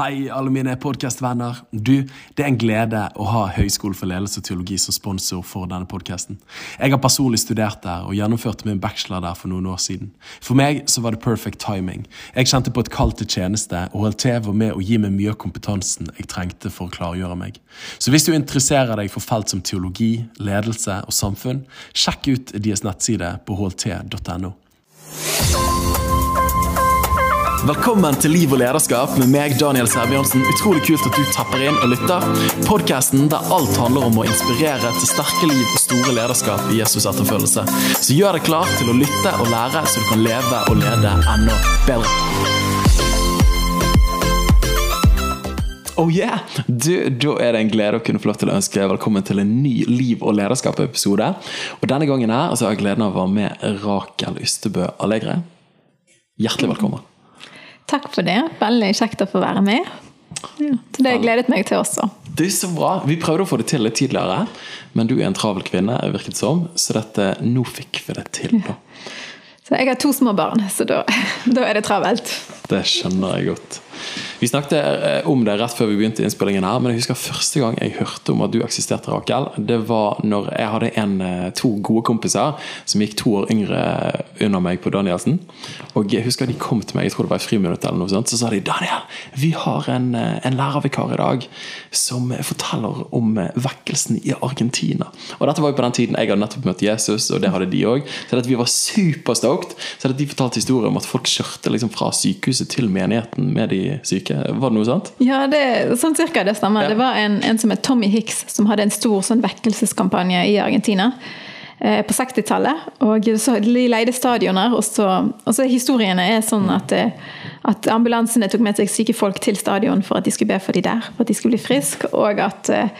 Hei, alle mine podkastvenner. Du, det er en glede å ha Høgskolen for ledelse og teologi som sponsor for denne podkasten. Jeg har personlig studert der og gjennomførte min bachelor der for noen år siden. For meg så var det perfect timing. Jeg kjente på et kall til tjeneste, og HLT var med å gi meg mye av kompetansen jeg trengte for å klargjøre meg. Så hvis du interesserer deg for felt som teologi, ledelse og samfunn, sjekk ut deres nettside på hlt.no. Velkommen til Liv og lederskap med meg, Daniel Sæbjørnsen. Utrolig kult at du tapper inn og lytter. Podkasten der alt handler om å inspirere til sterke liv og store lederskap i Jesus etterfølgelse. Så gjør deg klar til å lytte og lære, så du kan leve og lede enda bedre. Oh yeah! Du, da er det en glede å kunne få lov til å ønske velkommen til en ny Liv- og lederskap-episode. Og Denne gangen her, altså, har jeg gleden av å være med Rakel Ystebø Allegre. Hjertelig velkommen. Takk for det. Veldig kjekt å få være med. Ja, så det gledet meg til også. Det er så bra. Vi prøvde å få det til litt tidligere, men du er en travel kvinne, virket som, så dette, nå fikk vi det til. da. Så jeg har to små barn, så da, da er det travelt. Det skjønner jeg godt. Vi snakket eh, om det rett før vi begynte innspillingen her, men jeg husker første gang jeg hørte om at du eksisterte, Rakel. Det var når jeg hadde en, eh, to gode kompiser som gikk to år yngre under meg på Danielsen. Og jeg husker de kom til meg, jeg tror det var i friminutt eller noe sånt, så sa de Daniel, vi har en, eh, en lærervikar i dag som forteller om vekkelsen i Argentina. Og dette var jo på den tiden jeg hadde nettopp møtt Jesus, og det hadde de òg. Så vi var superstoked. Så de fortalte historier om at folk kjørte liksom fra sykehuset til menigheten med de syke ikke? Var det noe sant? Ja, det, sånn cirka det stemmer. Ja. Det var en, en, som het Tommy Hicks, som hadde en stor sånn vekkelseskampanje i Argentina eh, på 60-tallet. Og så De leide stadioner, og så, og så historiene er sånn at, eh, at ambulansene tok med seg syke folk til stadion for at de skulle be for de der, for at de skulle bli friske, og at eh,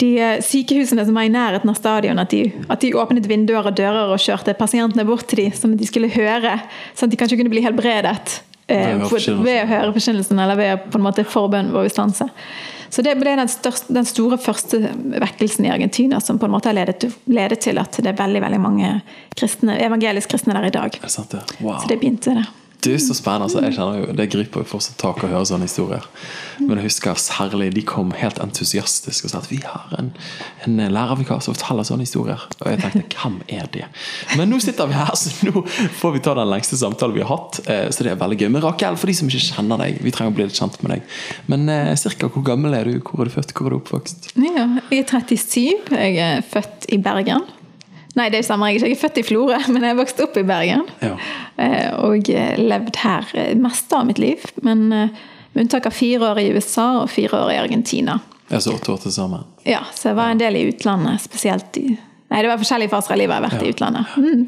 de sykehusene som var i nærheten av stadion, at de, at de, åpnet vinduer og dører og kjørte pasientene bort til dem, som de skulle høre, sånn at de kanskje kunne bli helbredet eh, ved å høre forkynnelsen eller ved på en måte forbønn vår stanse. Så det ble den, største, den, store første vekkelsen i Argentina som på en måte har ledet, ledet, til at det er veldig veldig mange kristne, evangelisk kristne der i dag. Det sant, ja. Wow. Så det begynte det. Du, så spennende. Altså, jeg kjenner jo, Det griper jo fortsatt tak å høre sånne historier. Men jeg husker særlig de kom helt entusiastiske og sa at vi har en, en lærervikar som forteller sånne historier. Og jeg tenkte hvem er det? Men nå sitter vi her, så nå får vi ta den lengste samtalen vi har hatt. Eh, så det er veldig gøy. Men Rakel, for de som ikke kjenner deg, vi trenger å bli litt kjent med deg. Men eh, cirka hvor gammel er du? Hvor er du født? Hvor er du oppvokst? Ja, jeg er 37. Jeg er født i Bergen. Nei, det stemmer ikke. Jeg er født i Florø, men jeg er vokst opp i Bergen. Ja. Eh, og levd her eh, meste av mitt liv. Men eh, med unntak av fire år i USA og fire år i Argentina. Altså åtte år til sammen? Ja, så jeg var en del i utlandet. Spesielt i Nei, det var forskjellige faser av livet jeg har vært ja. i utlandet. Mm.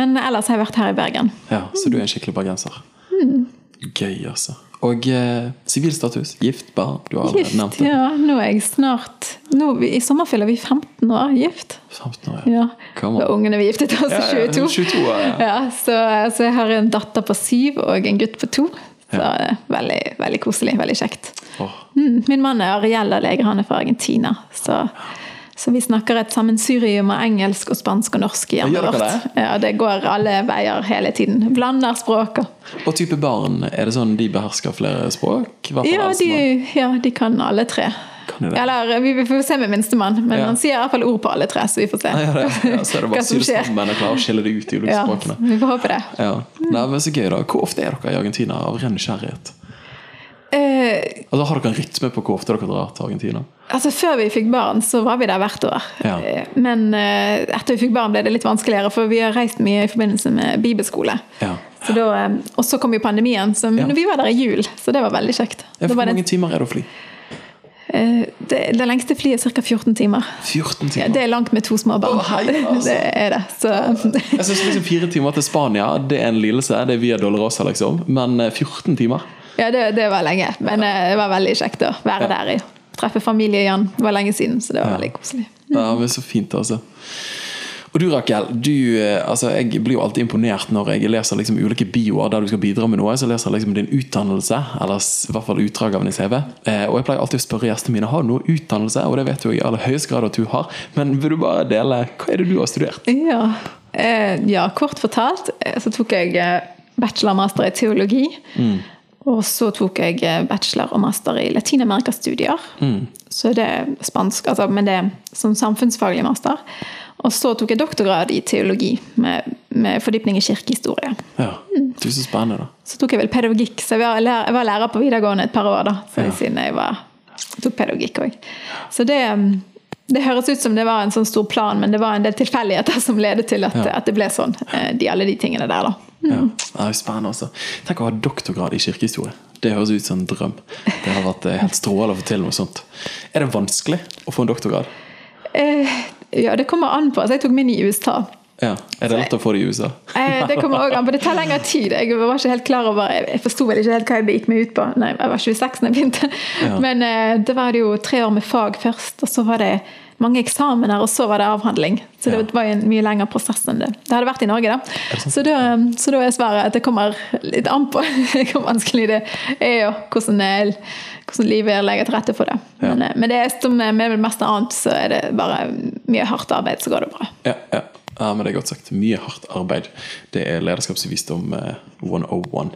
Men ellers har jeg vært her i Bergen. Ja, Så du er en skikkelig bergenser? Mm. Gøy, altså. Og eh, sivilstatus? Eh, gift, barn? Du har gift, nevnt det. Ja, nå er jeg snart nå, I sommer fyller vi 15 år gift. 15 år, ja. ja. Og ungene vi giftet oss i ja, 22. 22 ja. ja så, så, jeg har en datter på syv og en gutt på to. Så ja. veldig, veldig koselig. Veldig kjekt. Oh. Mm, min mann er Ariel lege, han er fra Argentina. Så så vi snakker et sammensurium av engelsk og spansk og norsk i hjemmet vårt. Det? Ja, det går alle veier hele tiden. Blander språk. Og type barn, er det sånn de behersker flere språk? Ja de, ja, de, kan alle tre. Kan Eller vi får se med minstemann, men ja. han sier iallfall ord på alle tre, så vi får se. Ja, det, ja, så er det bare å sy det sammen og klare å skille det ut i ulike ja, språkene. Vi får håpe det. Ja. Nei, men så gøy da. Hvor ofte er dere i Argentina av ren nysgjerrighet? Eh, altså, har dere en rytme på hvor ofte dere drar til Argentina? Altså Før vi fikk barn, så var vi der hvert år. Ja. Eh, men uh, etter vi fikk barn ble det litt vanskeligere, for vi har reist mye i forbindelse med bibelskole. Ja. Så da, og så kom jo pandemien, så ja. vi var der i jul, så det var veldig kjekt. Hvor mange timer er det å fly? Det, det lengste flyet er ca. 14 timer. 14 timer. Det er langt med to små barn. Oh, hei, altså. Det er det. Så. Jeg synes liksom Fire timer til Spania det er en lidelse. Det er via Dolorosa, liksom. Men 14 timer ja, det, det, var lenge. Men ja. det var veldig kjekt å være der. i Treffe familie igjen. Det var lenge siden, så det var veldig koselig. Ja, men Så fint, altså. Og du Rakel, du, eh, altså, jeg blir jo alltid imponert når jeg leser liksom ulike bioer der du skal bidra med noe. Så leser jeg liksom din utdannelse, eller i hvert fall utdrag av din CV. Eh, og jeg pleier alltid å spørre gjestene mine har du noe utdannelse, og det vet jo i aller høyeste grad at du har. Men vil du bare dele hva er det du har studert? Ja, eh, ja kort fortalt så tok jeg bachelor master i teologi. Mm. Og så tok jeg eh, bachelor og master i Latin-Amerika-studier. Så det er spansk, altså, men det er som samfunnsfaglig master. Og så tok jeg doktorgrad i teologi med, med fordypning i kirkehistorie. Ja. Du, så spennende, da. Så tok jeg vel pedagogikk, så jeg var, lærer, jeg var lærer på videregående et par år. da, så Ja. siden jeg var, tok pedagogikk også. Så det, um, det høres ut som det var en sånn stor plan, men det var en del tilfeldigheter som ledet til at, Ja. at det ble sånn. eh, De, alle de tingene der, da. Ja. Det er spennende også. Tenk å ha doktorgrad i kirkehistorie. Det høres ut som en drøm. Det har vært eh, helt strålende å få til noe sånt. Er det vanskelig å få en doktorgrad? Eh, ja, det kommer an på. Altså, jeg tok min i USA. Ja. Er det lett å få det i USA? Eh, det kommer også an på. Det tar lengre tid. Jeg var ikke helt klar over Jeg, forsto vel ikke helt hva jeg gikk meg ut på. Nei, jeg var 26 da jeg begynte. Ja. Men eh, det var det jo tre år med fag først, og så var det mange eksamener, og så var det avhandling. Så det Ja. var en mye lengre prosess enn det det hadde vært i Norge. da. Så da, så da er svaret at det kommer litt an på hvor vanskelig det er, og hvordan, eh, hvordan livet legger til rette for det. Ja. Men, eh, men det er som med det meste annet, så er det bare mye hardt arbeid, så går det bra. Ja, ja. Ja, men det er godt sagt. Mye hardt arbeid. Det er lederskapsvisdom eh, 101.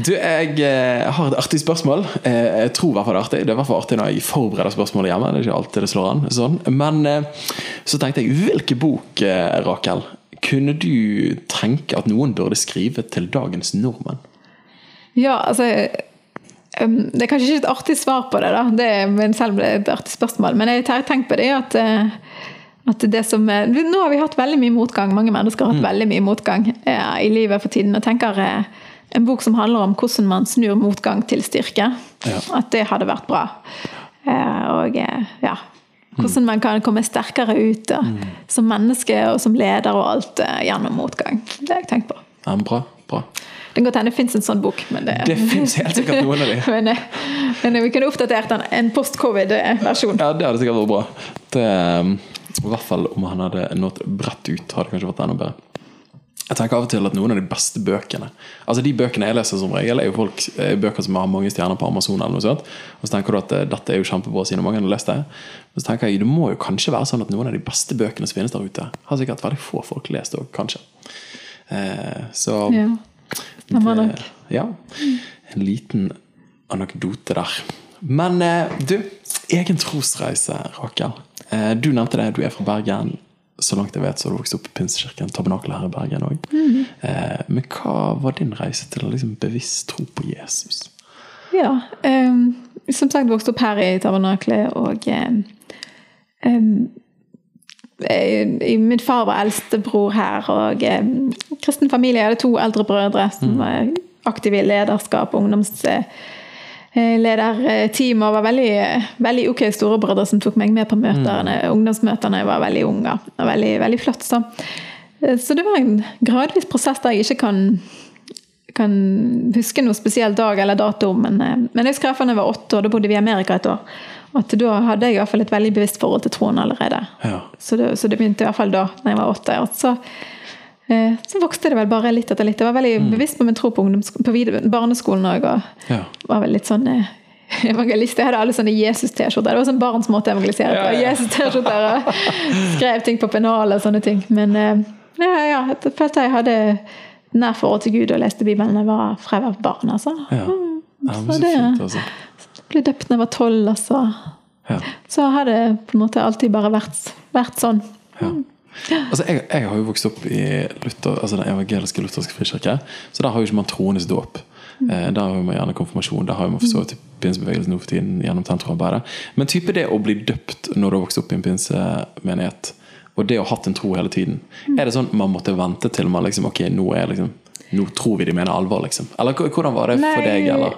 Du, jeg eh, har et artig spørsmål. Eh, jeg tror i hvert fall det er artig. Det er i hvert fall artig når jeg forbereder spørsmålet hjemme. Det er ikke alltid det slår an. Sånn. Men eh, så tenkte jeg, hvilken bok, eh, Rakel, kunne du tenke at noen burde skrive til dagens nordmenn? Ja, altså Det er kanskje ikke et artig svar på det, da. Det er, selv et artig spørsmål. Men jeg har tenkt på det at, eh, at det som er, Nå har vi hatt veldig mye motgang. Mange mennesker har hatt veldig mye motgang ja, i livet for tiden. Og tenker eh, en bok som handler om hvordan man snur motgang til styrke. Ja. At det hadde vært bra. Eh, og eh, ja hvordan man kan komme sterkere ut da, som menneske og som leder og alt eh, gjennom motgang. Det har jeg tenkt på. Ja, bra, bra. Det kan godt hende det fins en sånn bok. Men det, Det finnes helt sikkert noen av de. men, eh, men vi kunne oppdatert den. En post-covid-versjon. Ja, det hadde sikkert vært bra. Det, um, I hvert fall om han hadde nådd bredt ut, hadde det kanskje vært enda bedre. Jeg tenker av og til at noen av de beste bøkene Altså De bøkene jeg leser som regel, er jo folk, er bøker som har mange stjerner på Amazon. eller noe sånt Og så tenker du at eh, dette er jo kjempebra siden mange har lest det. Men så tenker jeg det må jo kanskje være sånn at noen av de beste bøkene som finnes der ute, har sikkert veldig få folk lest òg, kanskje. Eh, så Ja. Stemmer nok. ja. En liten anekdote der. Men eh, du, egen trosreise, Rakel. Eh, du nevnte det, du er fra Bergen. Så langt jeg vet, så har du vokst opp i Pinsekirken, tabernakelet her i Bergen òg. Eh, men hva var din reise til å liksom bevisst tro på Jesus? Ja. Um, som sagt vokste opp her i tabernakelet, og um, Min far var eldstebror her, og um, kristen familie. Hadde to eldre brødre som var aktive i lederskap og ungdomslederteam. Og var veldig, veldig ok storebrødre som tok meg med på møterne, ungdomsmøtene. Jeg var veldig unge og Veldig, veldig flott. Så. Eh, så det var en gradvis prosess der jeg ikke kan kan huske noe spesiell dag eller dato, men, eh, men jeg skrev da jeg var åtte år. Da bodde vi i Amerika et år. Og at da hadde jeg i hvert fall et veldig bevisst forhold til troen allerede. Ja. Så det, så det begynte i hvert fall da da jeg var åtte. Og så, eh, så vokste det vel bare litt etter litt. Jeg var veldig bevisst på min tro på, på barneskolen òg. Og Ja. var vel litt sånn eh, evangelist. Jeg hadde alle sånne Jesus-T-skjorter. Det var sånn barns måte å evangelisere på. Ja, ja. Jesus-T-skjorter skrev ting på pennalet og sånne ting. Men eh, ja, ja, jeg følte jeg hadde nær forhold til Gud og leste Bibelen jeg var fra jeg var barn. Altså. Ja. ja men Så så det- fint, altså. Ble døpt da jeg var tolv. Altså. Ja. Så har det på en måte alltid bare vært, vært sånn. Ja. Altså, jeg, jeg har jo vokst opp i Luther, altså den evangeliske lutherske frikirke, så der har jo ikke man troendes dåp. Eh, der har man gjerne konfirmasjon. Der har man for så vidt pinsebevegelsen nå for tiden gjennom tentroarbeidet. Men type det å bli døpt når du har vokst opp i en pinsemenighet, og det å ha hatt en tro hele tiden, er det sånn man måtte vente til man liksom Ok, nå er liksom nå tror vi de mener alvor, liksom. Eller hvordan var det for Nei. deg? eller?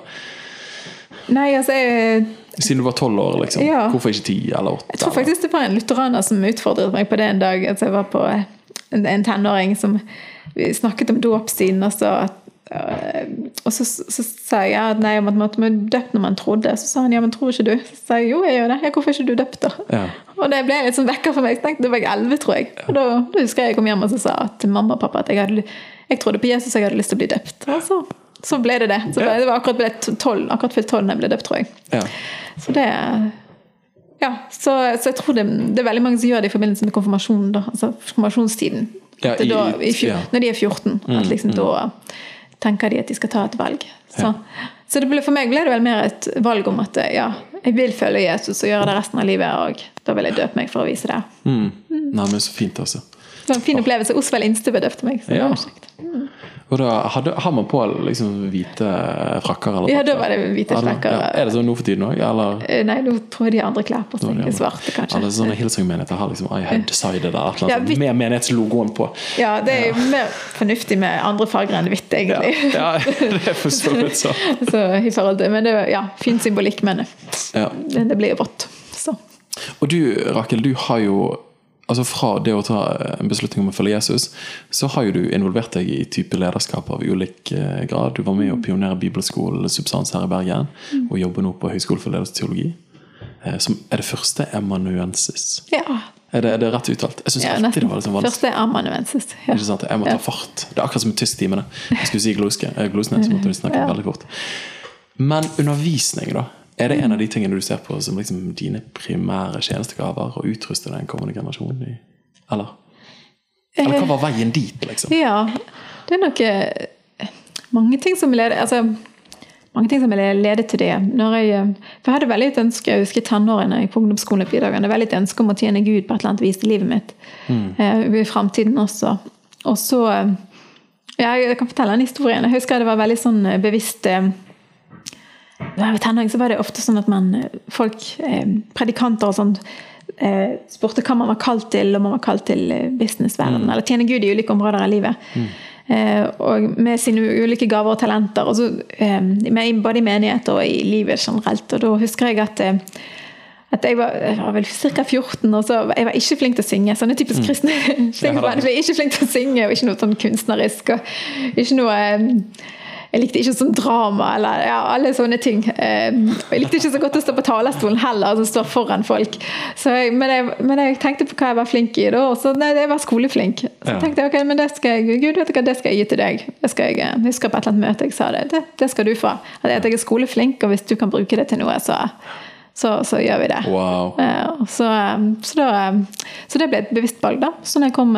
Nei, altså jeg, Siden du var tolv år, liksom. Ja. Hvorfor ikke ti eller åtte? jeg tror faktisk det var en lutheraner som utfordret meg på det en dag. Altså jeg var på en, en tenåring som vi snakket om dåpssyn. Og så, og så, så, sa jeg ja, nei, at man måtte bli døpt når man trodde. Så sa han ja, men tror ikke du? Så sa jeg jo, jeg gjør det. Ja, hvorfor er ikke du døpt, da? Ja. Og det ble litt sånn vekker for meg. Jeg tenkte det Da var jeg elleve, tror jeg. Og da, da husker jeg jeg kom hjem og så sa til mamma og pappa at jeg, hadde, jeg trodde på Jesus og jeg hadde lyst til å bli døpt. Og så, så ble det det. Så ble, det var akkurat ble tolv, akkurat fylt tolv da jeg ble døpt, tror jeg. Ja. Så det Ja, så, så jeg tror det, det er veldig mange som gjør det i forbindelse med konfirmasjonen. da, altså konfirmasjonstiden. Ja, i- da, i, ja. Mm, Når de er 14. At liksom da tenker de at de skal ta et valg. Så, Så det ble, for meg ble det vel mer et valg om at ja, jeg vil følge Jesus og gjøre det resten av livet. Og da vil jeg døpe meg for å vise det. Mm. Nei, men så fint, altså. Det var en fin opplevelse. Osvald Instebø bedøvde meg. Så det Ja. var kjekt. Og da hadde, har man på liksom hvite frakker? Eller Ja, da var det hvite frakker. Ja. Er det sånn nå for tiden òg. Eh, Nei, nå tror jeg de andre klær på seg. det- Svarte, kanskje. Alle sånne Hillsong-menigheter har liksom I have decided eller noe Ja, annet sånt, med menighetslogoen på. Ja, det er jo mer fornuftig med andre farger enn hvitt, egentlig. ja det er for så vidt så. Så i forhold til, Men det er ja, fin symbolikk, men Ja. det blir vått. Så. Og du, Rakel, du har jo altså Fra det å ta en beslutning om å følge Jesus, så har jo du involvert deg i type lederskap av ulik eh, grad. Du var med å pionere bibelskolen Substans her i Bergen, og jobber nå på Høgskolen for ledelse og teologi. eh, Som er det første emanuensis. Ja, Er det, er det rett uttalt? Jeg syns ja alltid det var sånn vanskelig. Første amanuensis. Ja. Ikke sant? Jeg må ta fart. Det er akkurat som tysktimene. Jeg skulle si gloske, eh, så måtte vi snakke veldig fort. Men undervisning, da? Er det en av de tingene du ser på som liksom dine primære tjenestegaver? Å utruste den kommende generasjonen i? Eller? Eller hva var veien dit, liksom? Ja, det er nok eh, mange ting som leder altså, mange ting som ledet til det. Når jeg, eh, for jeg hadde veldig et ønske, jeg husker tenårene på ungdomsskolen oppe i dagene, veldig et ønske om å tjene Gud på et eller annet vis i livet mitt. Mm. I fremtiden også. Og så eh, ja, Jeg kan fortelle en historie. Jeg husker det var veldig sånn eh, bevisst da tenåring, så var det ofte sånn at man, folk, eh, predikanter og sånn, eh, spurte hva man var kalt til, om man var kalt til eh, mm. eller tjene Gud i ulike områder av livet. Eh, og med sine ulike gaver og talenter, og så, eh, med, både i menighet og i livet generelt. Og da husker jeg at at jeg var, jeg var vel ca. 14, og så jeg var ikke flink til å synge. Sånne typisk kristne ting. Jeg ble ikke flink til å synge, og ikke noe sånn kunstnerisk. og ikke noe jeg likte ikke sånn drama eller ja, alle sånne ting. Eh, jeg likte ikke så godt å stå på talerstolen heller, altså stå foran folk. Så jeg, men, jeg, men jeg tenkte på hva jeg var flink i da, og så nei, jeg var skoleflink. Så Ja. tenkte jeg ok, men det skal jeg, Gud vet hva, det skal jeg gi til deg. Det skal jeg, jeg husker på et eller annet møte jeg sa det. Det, det skal du få. At jeg er skoleflink, og hvis du kan bruke det til noe, så, så, så gjør vi det. Wow. Så, um, så, da, så det ble et bevisst valg, da. Så når jeg kom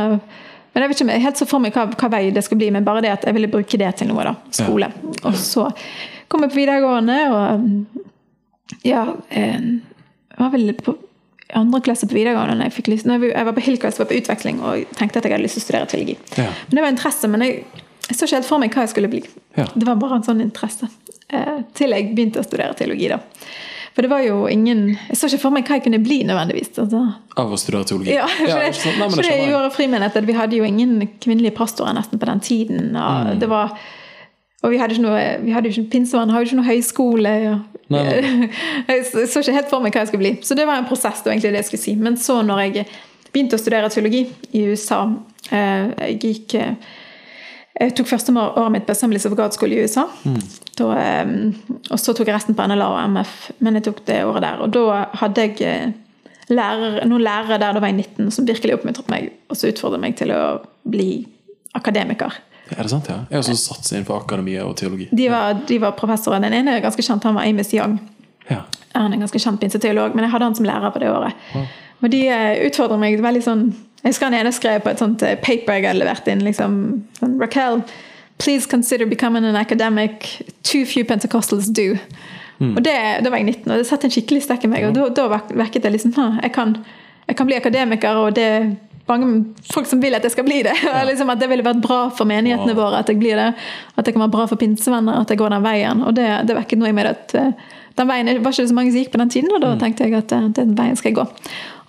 Men jeg vet ikke helt så for meg hva, hva vei det skal bli, men bare det at jeg ville bruke det til noe. da, Skole. Og så kom jeg på videregående, og um, ja eh, var vel på andre klasse på videregående når jeg fikk lyst, når jeg var på Hillcrest, var på utveksling og tenkte at jeg hadde lyst til å studere teologi. Ja. Men det var interesse, men jeg, jeg så ikke helt for meg hva jeg skulle bli. Ja. Det var bare en sånn interesse. Eh, til jeg begynte å studere teologi, da. For det var jo ingen Jeg så ikke for meg hva jeg kunne bli, nødvendigvis. Altså. Av å studere teologi? Ja, for det, ikke? Nei, for det det gjorde frimenighet Vi hadde jo ingen kvinnelige pastorer nesten på den tiden. Og Mm. det var og vi hadde ikke noe, vi hadde ikke, Pinsevann hadde jo ikke noe høyskole. Og, Nei, jeg så så ikke helt for meg hva jeg skulle bli. Så det var en prosess. det var egentlig det jeg skulle si. Men så når jeg begynte å studere teologi i USA eh, Jeg gikk eh, jeg tok første året mitt på Assemblies of God School i USA. Da, eh, og så tok jeg resten på NLA og MF, men jeg tok det året der. Og da hadde jeg eh, lærer, noen lærere der da var jeg 19 som virkelig oppmuntret meg og så utfordret meg til å bli akademiker. Er det sant, ja? Jeg har også inn på akademia og teologi. De var, de var professorer. Den ene er ganske kjent, han var Amos Young. Ja. Han er en ganske kjent pinseteolog, men jeg hadde han som lærer på det året. Og de eh, utfordrer meg veldig sånn Jeg husker han ene skrev på et sånt eh, paper jeg hadde levert inn. liksom, sånn, Raquel, please consider becoming an academic. Too few Pentecostals do. Og det, Da var jeg 19, og det satte en skikkelig stekk i meg. Og da, da vekket det liksom «Hm, jeg kan, jeg kan bli akademiker, og det er mange folk som vil at jeg skal bli det. Og liksom at Det ville vært bra for menighetene Wow. våre at jeg blir det. At det kan være bra for pinsevenner at jeg går den veien. Og det, det vekket noe i meg at eh, den veien det var ikke så mange som gikk på den tiden, og da tenkte jeg at eh, den veien skal jeg gå.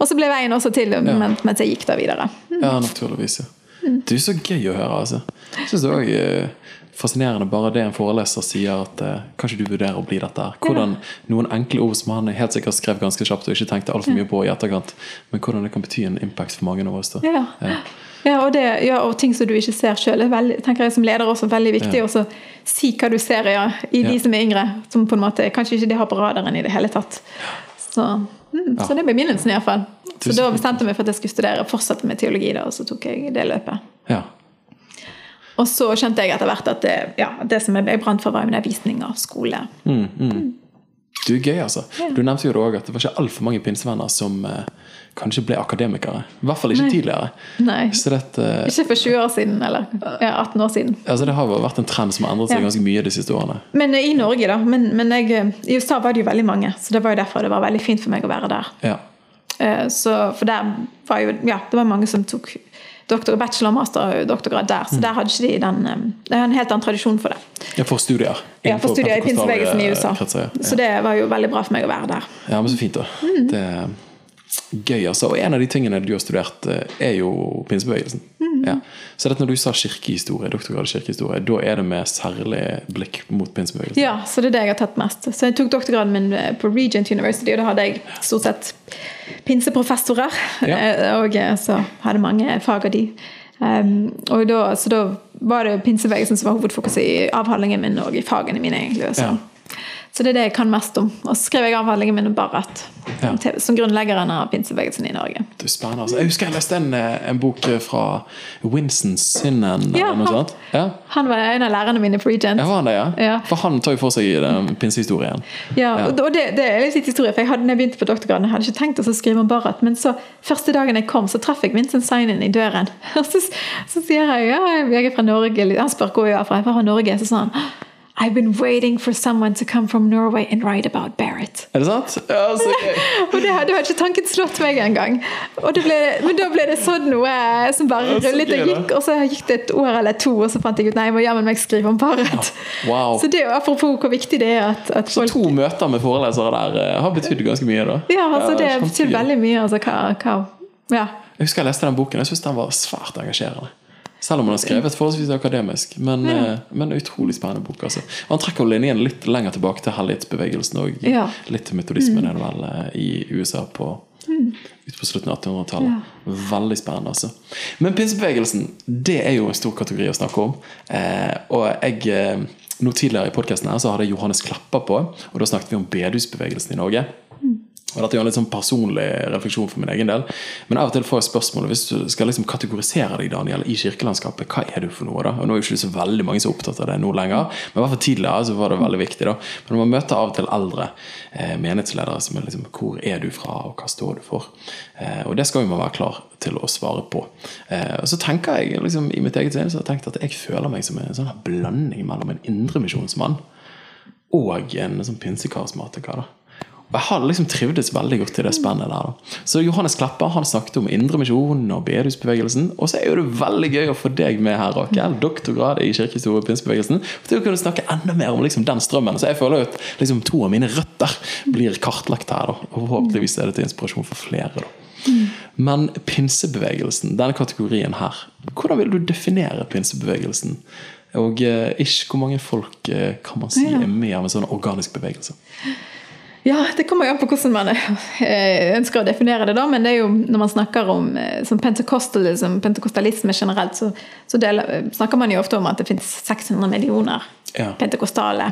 Og så ble veien også til mens, mens jeg gikk da videre. Ja, naturligvis. ja. Det er så gøy å høre. altså. Jeg synes det er eh, fascinerende bare det en foreleser sier at eh, kanskje du vurderer å bli dette. her. Hvordan Noen enkle ord som han helt sikkert skrev ganske kjapt og ikke tenkte altfor mye på i etterkant, men hvordan det kan bety en impact for mange av oss. da. Ja. Ja. Ja, og, det, ja, og ting som du ikke ser sjøl, tenker jeg som leder også veldig viktig. Ja. også si hva du ser ja, i de som er yngre. Som på en måte kanskje ikke de har på radaren i det hele tatt. Så, mm, Ja. så det ble begynnelsen, iallfall. Så da bestemte jeg meg for at jeg skulle studere fortsette med teologi, da, og så tok jeg det løpet. Ja. Og så skjønte jeg etter hvert at det, ja, det som jeg brant for, var undervisning og skole. Mm, mm. Du er gøy, altså. Du nevnte jo det også at det var ikke altfor mange pinsevenner som eh, kanskje ble akademikere. I hvert fall ikke Nei. tidligere. Nei. Så dette, eh, Ikke for 20 år siden, eller ja, 18 år siden. altså det har vært en trend som har endret seg Ja. ganske mye de siste årene. Men eh, i Norge, da. Men, men jeg, i USA var det jo veldig mange, så det var jo derfor det var veldig fint for meg å være der. Ja. Eh, Så, for der var jo Ja, det var mange som tok doktor, bachelor, master og doktorgrad der, Mm. så der hadde ikke de den eh, Det er en helt annen tradisjon for det. ja, for studier. Ja, for studier i pinsebevegelsen i USA. eh, Kretser, ja. Så det var jo veldig bra for meg å være der. Ja, men så fint, da. Mm. Det gøy, altså. Og en av de tingene du har studert, eh, er jo pinsebevegelsen. Mm. Ja. Så dette når du sa kirkehistorie, doktorgrad i kirkehistorie, da er det med særlig blikk mot pinsebevegelsen? Ja, så det er det jeg har tatt mest. Så jeg tok doktorgraden min på Regent University, og da hadde jeg stort sett pinseprofessorer. Ja. Eh, Og eh, så hadde mange fag av de. Um, og da, så da var det pinsebevegelsen som var hovedfokuset i avhandlingen min og i fagene mine. egentlig. Så. Ja. Så det er det jeg kan mest om. Og så skrev jeg avhandlingen min om Barrett, Ja. som grunnleggeren av pinsebevegelsen i Norge. Det er spennende. Altså. Jeg husker jeg leste en, eh, en bok fra Winston Sinnen, Ja, han-. Ja. Han var en av lærerne mine på Regent. Ja, det, ja? For han tar jo for seg den pinsehistorien. Ja, Ja. og det, det er litt historie, for jeg hadde, når jeg begynte på doktorgraden, jeg hadde ikke tenkt å skrive om Barrett, men så første dagen jeg kom, så traff jeg Vincent Seinen i døren. Så, så sier jeg ja, jeg er fra Norge. Han spør hvor jeg er fra. Jeg er fra Norge. Så sa han I've been waiting for someone to come from Norway and write about Barrett. Er det sant? Ja, så gøy. Og det hadde jo ikke tanken slått meg engang. Men da ble det sånn noe som bare rullet og gikk, og så gikk det et år eller to, og så fant jeg ut nei, jeg må jammen meg skrive om Barrett. Wow. Så det er jo apropos hvor viktig det er at, at Så to møter med forelesere der eh, har betydd ganske mye, da. Ja, altså det det betyr veldig mye. Altså, hva, hva, ja. Jeg husker jeg leste den boken. Jeg syntes den var svært engasjerende. Selv om han har skrevet forholdsvis akademisk. Men, eh, men utrolig spennende bok. Altså. Og han trekker linjen litt lenger tilbake til hellighetsbevegelsen og Ja. litt til metodismen mm. vel eh, i USA på ut på slutten av 1800-tallet. Veldig spennende. altså. Men pinsebevegelsen det er jo en stor kategori å snakke om. Eh, og jeg eh, nå Tidligere i podkasten hadde jeg Johannes Klapper på, og da snakket vi om bedehusbevegelsen i Norge. Og Dette er jo en litt sånn personlig refleksjon for min egen del. Men av og til får jeg spørsmålet hvis du skal liksom kategorisere deg Daniel, i kirkelandskapet, hva er du for noe? da? Og Nå er jo ikke så veldig mange som er opptatt av det nå lenger, men i hvert fall tidligere så var det veldig viktig. da. Men man møter av og til eldre eh, menighetsledere som er liksom Hvor er du fra, og hva står du for? Eh, og det skal jo man være klar til å svare på. Eh, og så tenker jeg liksom i mitt eget sinn så har jeg tenkt at jeg føler meg som en sånn blanding mellom en indremisjonsmann og en sånn pinsekarismatiker. da. Jeg har liksom trivdes veldig godt i det spennet der. da. Så Johannes Klepper han snakket om indremisjonen og bedehusbevegelsen. Og så er jo det veldig gøy å få deg med her, Rakel. Doktorgrad i kirkehistorie og pinsebevegelsen. Til å kunne snakke enda mer om liksom den strømmen. Så jeg føler at liksom to av mine røtter blir kartlagt her. da. Og forhåpentligvis er det til inspirasjon for flere. da. Men pinsebevegelsen, denne kategorien her, hvordan vil du definere pinsebevegelsen? Og eh, ish, hvor mange folk eh, kan man si Ja. er med av en sånn organisk bevegelse? Ja, det kommer jo an på hvordan man eh, ønsker å definere det, da. Men det er jo når man snakker om eh, som pentecostalism, pentekostalisme generelt, så, så deler, snakker man jo ofte om at det finnes 600 millioner Ja. pentekostale.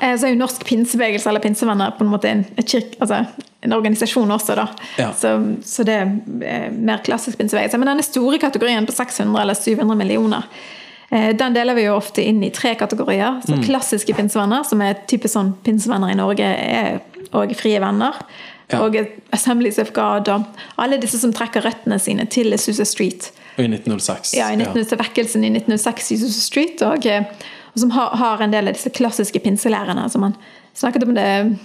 Ja. Så er jo Norsk pinsebevegelse eller pinsevenner på en måte en, et kirk, altså en organisasjon også, da. Ja. Så, så det er mer klassisk pinsebevegelse. Men denne store kategorien på 600 eller 700 millioner, eh, den deler vi jo ofte inn i tre kategorier. Så Klassiske pinsevenner, som er typisk sånn pinsevenner i Norge, er og frie venner. Ja. Og Assemblies of God og alle disse som trekker røttene sine til Susa Street. Og i 1906. Ja, i 19, til vekkelsen i 1906 i Susa Street. Og, eh, og som har, har en del av disse klassiske pinselærerne. som man snakket om det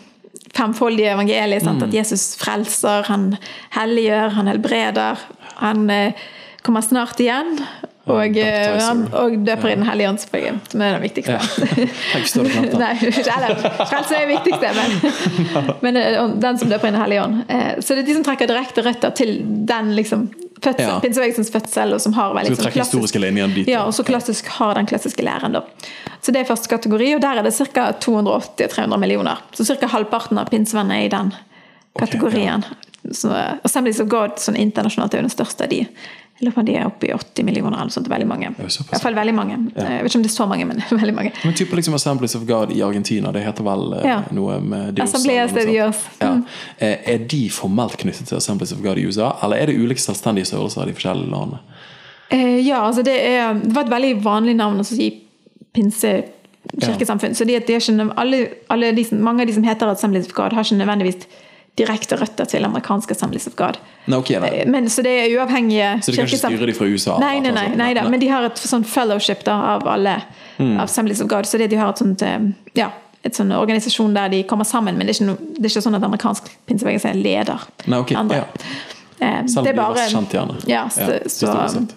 femfoldige evangeliet. Sant? Mm. At Jesus frelser, han helliggjør, han helbreder. Han eh, kommer snart igjen. Og, eh, og døper i Den hellige ånd, som er den viktigste. Jeg forstår det knapt. Nei, eller frelse er det viktigste, men, men eh, den som døper i Den hellige ånd. Eh, Så det er de som trekker direkte røtter til den liksom, fødsel, Ja. pinsebevegelsens fødsel, og som har vel, liksom, klassisk- dit. ja, og så klassisk har den klassiske læren. da. Så det er første kategori, og der er det ca. 280-300 millioner. Så ca. halvparten av pinsevenner er i den kategorien. Så Assemblies of God sånn internasjonalt er jo den største av de. Jeg lurer på om de er oppe i 80 millioner eller sånt. Veldig mange. I hvert fall veldig mange. Jeg vet ikke om det er så mange, men veldig mange. Men type liksom Assemblies of God i Argentina, det heter vel eh, Ja. noe med Dios? Assembleas eller de Dios. Ja. Eh, Er de formelt knyttet til Assemblies of God i USA, eller er det ulike selvstendige størrelser av de forskjellige landene? Eh, ja, altså det, er, det var et veldig vanlig navn å si pinse kirkesamfunn. Så de, de er ikke, alle, alle de mange av de som heter Assemblies of God, har ikke nødvendigvis direkte røtter til amerikanske Assemblies of God. Nei, okay, nei. Men, så det er uavhengige Så de kan ikke styre de fra USA? Nei, nei, nei, altså. nei, da, men de har et sånn fellowship da, av alle Mm. av Assemblies of God. Så det, de har et sånt eh, ja, et sånn organisasjon der de kommer sammen, men det er ikke, no, det er ikke sånn at amerikansk pinsebevegelse er leder. Nei, okay, andre. ja. Eh, Selv om det er de er bare- kjent gjerne. Ja, så, Ja, så, sett.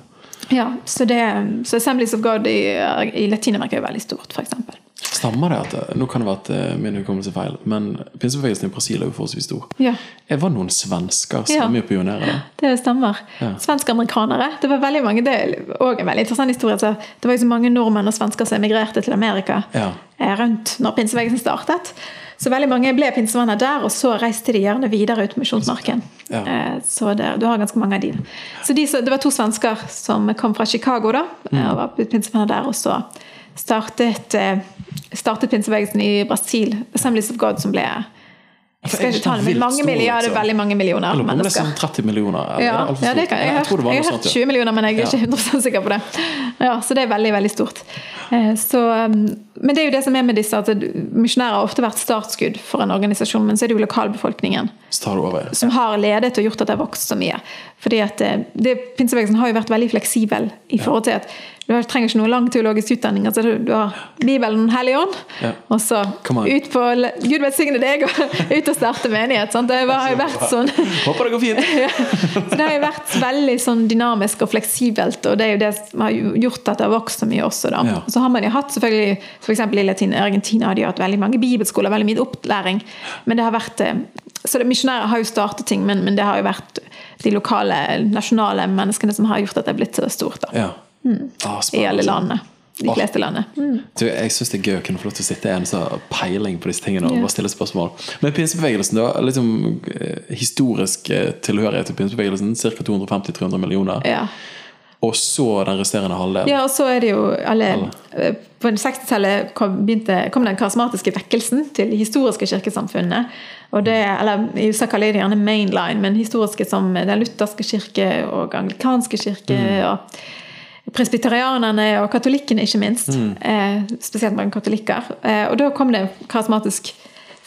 Ja, så, det, så Assemblies of God i, i Latin-Amerika er veldig stort, f.eks. Stemmer det at Nå kan det være at eh, min hukommelse er feil, men pinsebevegelsen i Brasil er jo forholdsvis stor. Ja. Det var noen svensker som Ja. var med pionerer? det. Stemmer. Ja. Svensk-amerikanere. Det var veldig mange, det er også en veldig interessant historie. Så det var jo så mange nordmenn og svensker som emigrerte til Amerika Ja. eh, rundt når pinsebevegelsen startet. Så veldig mange ble pinsevenner der, og så reiste de gjerne videre ut Misjonsmarken. Ja. Eh, Så det, du har ganske mange av de. Så de, det var to svensker som kom fra Chicago da, Mm. og var pinsevenner der, og så startet, eh, startet pinsebevegelsen i Brasil, Assemblies of God, som ble jeg skal ikke ta det, men mange mange Ja, milliarder, er veldig mange millioner Jeg lurer på om det er mennesker. sånn 30 millioner. eller Ja, det ja, det kan, jeg, har tror hørt, jeg har hørt 20 millioner, men jeg er ikke 100 sikker på det. Ja, Så det er veldig veldig stort. Eh, Så, um, men det er jo det som er med disse, at misjonærer har ofte vært startskudd for en organisasjon, men så er det jo lokalbefolkningen over. ja. som har ledet og gjort at det har vokst så mye. Fordi at eh, det, Pinsebevegelsen har jo vært veldig fleksibel i forhold til at du trenger ikke noe lang teologisk utdanning. altså Du, du har Bibelen, Hellig ånd, Ja. og så ut på Gud velsigne deg, og ut og starte menighet. Sant? Det har jo vært sånn Håper det går fint! så det har jo vært veldig sånn dynamisk og fleksibelt, og det er jo det som har gjort at det har vokst så mye også. da. Ja. Så har man jo hatt selvfølgelig, eksempel i Latin Argentina har de hatt veldig mange bibelskoler, veldig mye opplæring. Men det har vært, eh, så det, Misjonærer har jo startet ting, men, men det har jo vært de lokale, nasjonale menneskene som har gjort at det er blitt så stort da, Ja. Ah, i alle landene. De fleste landene. Mm. Du, jeg syns det er gøy å kunne få lov til å sitte i en sånn peiling på disse tingene og yeah. bare stille spørsmål. Men pinsebevegelsen, da? Liksom, eh, historisk eh, tilhørighet til pinsebevegelsen, ca. 250-300 millioner. Ja. Og så den resterende halvdelen. Ja, og så er det jo alle eh, På 60-tallet kom, kom den karismatiske vekkelsen til historiske kirkesamfunnet. Og det, eller I USA kaller de det gjerne mainline, men historiske som den lutherske kirke og anglikanske kirke. og Presbyterianerne og katolikkene, ikke minst. Eh, spesielt mange katolikker. Eh, og da kom det karismatisk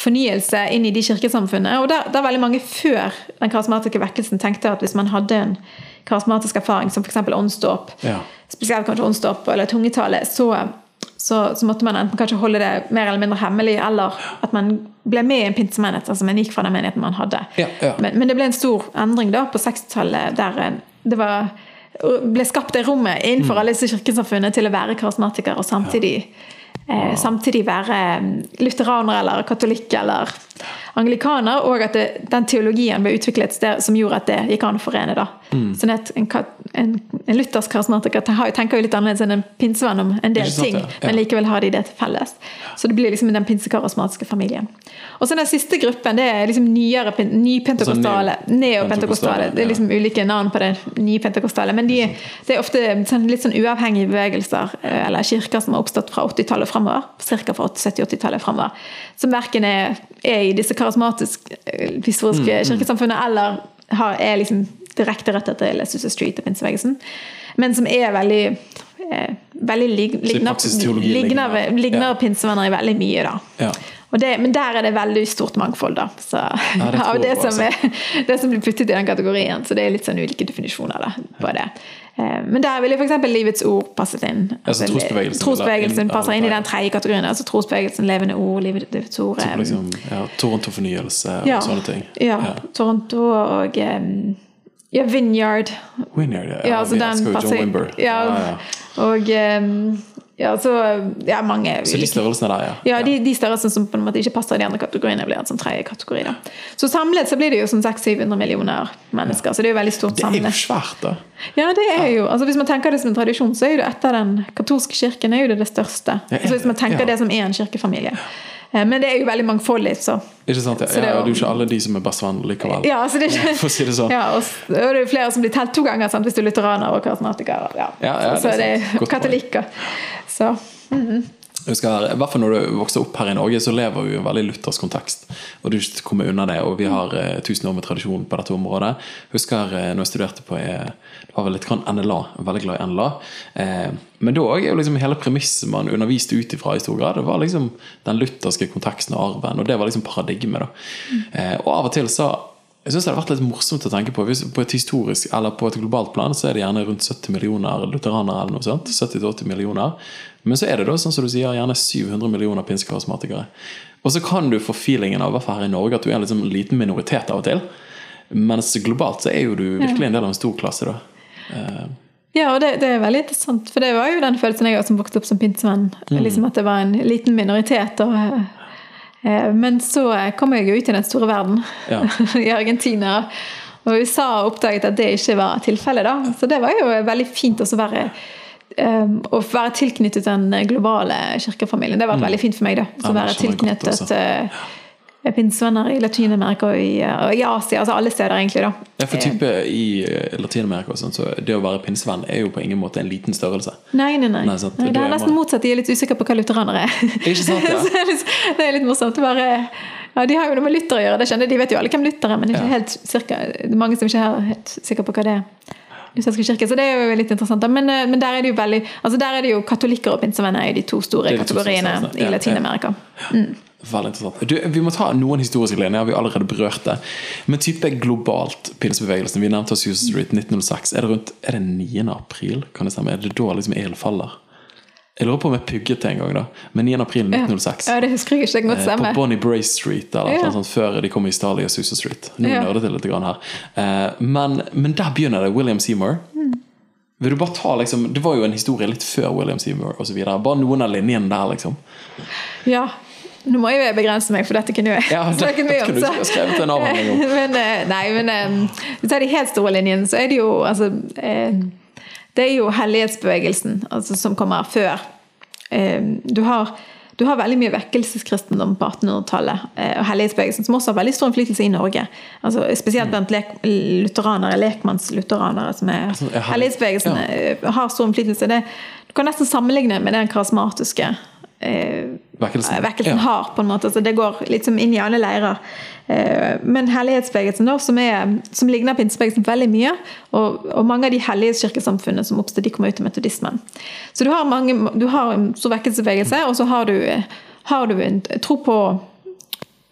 fornyelse inn i de kirkesamfunnene. Og der, der veldig mange før den karismatiske vekkelsen tenkte at hvis man hadde en karismatisk erfaring, som f.eks. åndsdåp, Ja. spesielt kanskje åndsdåp eller tungetale, så, så, så måtte man enten kanskje holde det mer eller mindre hemmelig, eller at man ble med i en pinsemenighet. Altså man gikk fra den menigheten man hadde. Ja, ja. Men, men det ble en stor endring da på 60-tallet, der eh, det var, ble skapt det rommet innenfor Mm. alle disse kirkesamfunnene til å være karismatiker og samtidig Eh, samtidig være mm, lutheraner eller katolikk eller anglikaner, og at det, den teologien ble utviklet der sted som gjorde at det gikk an å forene. da. Mm. Sånn at en, en, en luthersk karismatiker tenker jo litt annerledes enn en pinsevenn om en del sant, ting, ja. Ja. men likevel har de det til felles. Så det blir liksom den pinsekarismatiske familien. Og så den siste gruppen, det er liksom nyere, nypentekostale, Altså neo- Det er ja. liksom ulike navn på det nypentekostale, men de, det er ofte sånn, litt sånn uavhengige bevegelser, eh, eller kirker som har oppstått fra 80-tallet framover, ca. fra 70-80-tallet framover, som verken er, er i disse karismatiske eh, historiske Mm, kirkesamfunnene, eller har, er liksom direkte røtter til Susa Street og pinseveggelsen, men som er veldig eh, veldig lig, ligner, ligner, ligner. ligner Ja. pinsevenner i veldig mye, da. Ja. Og det, men der er det veldig stort mangfold, da. Så, det av det som, er, det som blir puttet i den kategorien. Så det er litt sånn ulike definisjoner da, på det. Eh, Men der ville f.eks. Livets ord passet inn. Altså trosbevegelsen, trosbevegelsen inn, passer inn i den tredje kategorien. Altså trosbevegelsen, levende ord, livets ord. Eh, liksom, ja, Toronto-fornyelse og ja, sånne ting. Ja, Toronto og eh, ja, Vineyard. Vineyard, ja. Ja, altså den passer John Wimber. Ja, Ja, ja. Og eh, ja, så ja, mange Så de ulike- størrelsene der, ja. Ja, de, de størrelsene som på en måte ikke passer i de andre kategoriene, blir en sånn tredje kategori. Da. Så samlet så blir det jo sånn 600-700 millioner mennesker, så det er jo veldig stort samlet. Det er jo svært, da. Ja, det er jo, altså Hvis man tenker det som en tradisjon, så er jo det etter den katolske kirken er jo det det største. Ja, Altså Hvis man tenker det som en kirkefamilie. Eh, Men det er jo veldig mangfoldig, så Ikke sant? Ja, Så det er ja, jo- det er jo ikke alle de som er bassvann likevel. Ja, altså det er ikke For å si det sånn. Ja, og og det er jo flere som blir telt to ganger, sant? hvis du er lutheraner og karismatiker. Ja. Ja, ja, det er så det er det poeng. katolikker. Så Mm jeg husker, I hvert fall når du vokser opp her i Norge, så lever vi i en veldig luthersk kontekst. Og du ikke kommer unna det, og vi har eh, tusen år med tradisjon på dette området. Husker eh, når jeg studerte på eh, det var vel litt grann NLA, veldig glad i NLA. Eh, men da er jo liksom hele premisset man underviste ut ifra i stor grad, det var liksom den lutherske konteksten og arven, og det var liksom paradigmet. da. Eh, og av og til så jeg synes det har vært litt morsomt å tenke på. Hvis på et historisk, eller på et globalt plan så er det gjerne rundt 70 millioner lutheranere. eller noe sånt, 70-80 millioner. Men så er det da, sånn som du sier, gjerne 700 millioner pinsekarismatikere. Og så kan du få feelingen av, her i Norge, at du er en liksom liten minoritet av og til. Mens globalt så er jo du virkelig en del av en stor klasse. da. Eh, Ja, og det, det er veldig interessant, for det var jo den følelsen jeg også vokste opp som pinsevenn. Liksom at det var en liten minoritet. Og, men så kom jeg jo ut i den store verden, Ja. i Argentina. Og USA oppdaget at det ikke var tilfellet, da. Så det var jo veldig fint å være eh, å være tilknyttet den globale kirkefamilien. Det har vært veldig fint for meg. da, Å Ja, være tilknyttet godt pinsevenner i Latin-Amerika og, i, eh, og i Asia. Altså alle steder, egentlig. da. Ja, for type I eh, Latin-Amerika sånn, så det å være pinsevenn er jo på ingen måte en liten størrelse. Nei, nei, nei. Nei, sant. nei det er er nesten man- motsatt. De er litt usikre på hva lutheranere er. Ikke sant, ja? Det er litt- det er litt morsomt. Bare, ja, de har jo noe med lytter å gjøre, det skjønner. De vet jo alle hvem lytter er, men ikke Ja. helt cirka, det er mange som ikke er helt sikre på hva det er. Kirke, Så det er jo litt interessant. Men, eh, men der er det jo veldig, altså der er det jo katolikker og pinsevenner i de to store kategoriene i Ja, ja. Veldig interessant. Du, vi må ta noen historiske linjer. Vi har allerede berørt det. Men type globalt pinsebevegelsen. Vi nevnte Susan Street 1906. Er det rundt er det 9. april? Kan det stemme? Er det da liksom ilden faller? Jeg lurer på om jeg pugget det en gang, da. Men 9. april 1906. Ja, det husker jeg ikke. Det kan godt Eh, På. Bonnie Bray Street, eller Ja. noe sånt, før de kom i Stalia Susa Street. Nå Ja. nører det litt grann her. Eh, Men, men der begynner det. William Seymour. Mm. Vil du bare ta liksom, Det var jo en historie litt før William Seymour osv. Bare noen av linjene der, liksom. Ja. Nå må jeg begrense meg, for dette kunne jeg Ja, det- snakke mye om. du så- skrevet en avhandling om. men, eh, nei, men eh, hvis vi tar de helt store linjene, så er det jo altså, eh, Det er jo hellighetsbevegelsen altså, som kommer før. Du har, du har veldig mye vekkelseskristendom på 1800-tallet, eh, og hellighetsbevegelsen, som også har veldig stor innflytelse i Norge. Altså, spesielt blant lek, lutheranere, lekmannslutheranere, som er Altså, Hellighetsbevegelsen ja. har stor innflytelse. Det, du kan nesten sammenligne med den karismatiske eh, Vekkelsen. vekkelsen Ja. har. på en måte, altså Det går liksom inn i alle leirer. Eh, Men hellighetsbevegelsen, da, som, er, som ligner pinsebevegelsen veldig mye, og, og mange av de hellighetskirkesamfunnene som oppstod, de kommer ut til metodismen. Så du har, mange, du har en stor vekkelsesbevegelse, og så har du, har du en tro på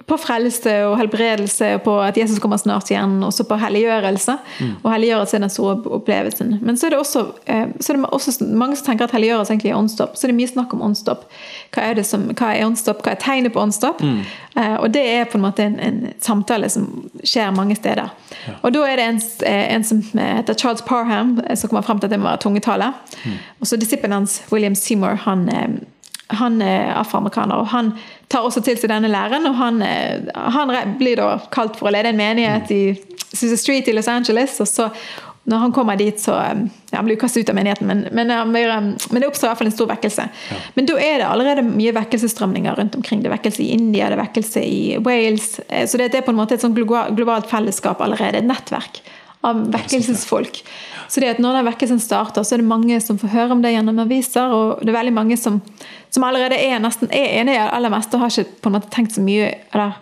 på frelse og helbredelse, og på at Jesus kommer snart igjen, også på helliggjørelse. Og helliggjørelse er den store opplevelsen. Men så er det også, eh, så er det også mange som tenker at helliggjørelse egentlig er åndsdåp. Så er det mye snakk om åndsdåp. Hva er det som, hva er åndsdåp? Hva er tegnet på åndsdåp? Eh, og det er på en måte en, en samtale som skjer mange steder. Og da er det en, eh, en som heter Charles Parham, som kommer frem til at det må være tungetale. Og så disippelen hans, William Seymour, han han er afroamerikaner, og han tar også til seg denne læren. og Han, eh, han blir da kalt for å lede en menighet i Susa Street i Los Angeles. og så når han kommer dit, så eh, ja, Han blir kastet ut av menigheten, men, men, blir, eh, men det oppstår i hvert fall en stor vekkelse. Men da er det allerede mye vekkelsesstrømninger rundt omkring. Det er vekkelse i India, det er vekkelse i Wales. Så det er på en måte et sånt globalt fellesskap allerede. Et nettverk av vekkelsesfolk. Så det at når den vekkelsen starter, så er det mange som får høre om det gjennom aviser, og det er veldig mange som, som allerede er nesten er enig i det aller meste og har ikke på en måte tenkt så mye eller,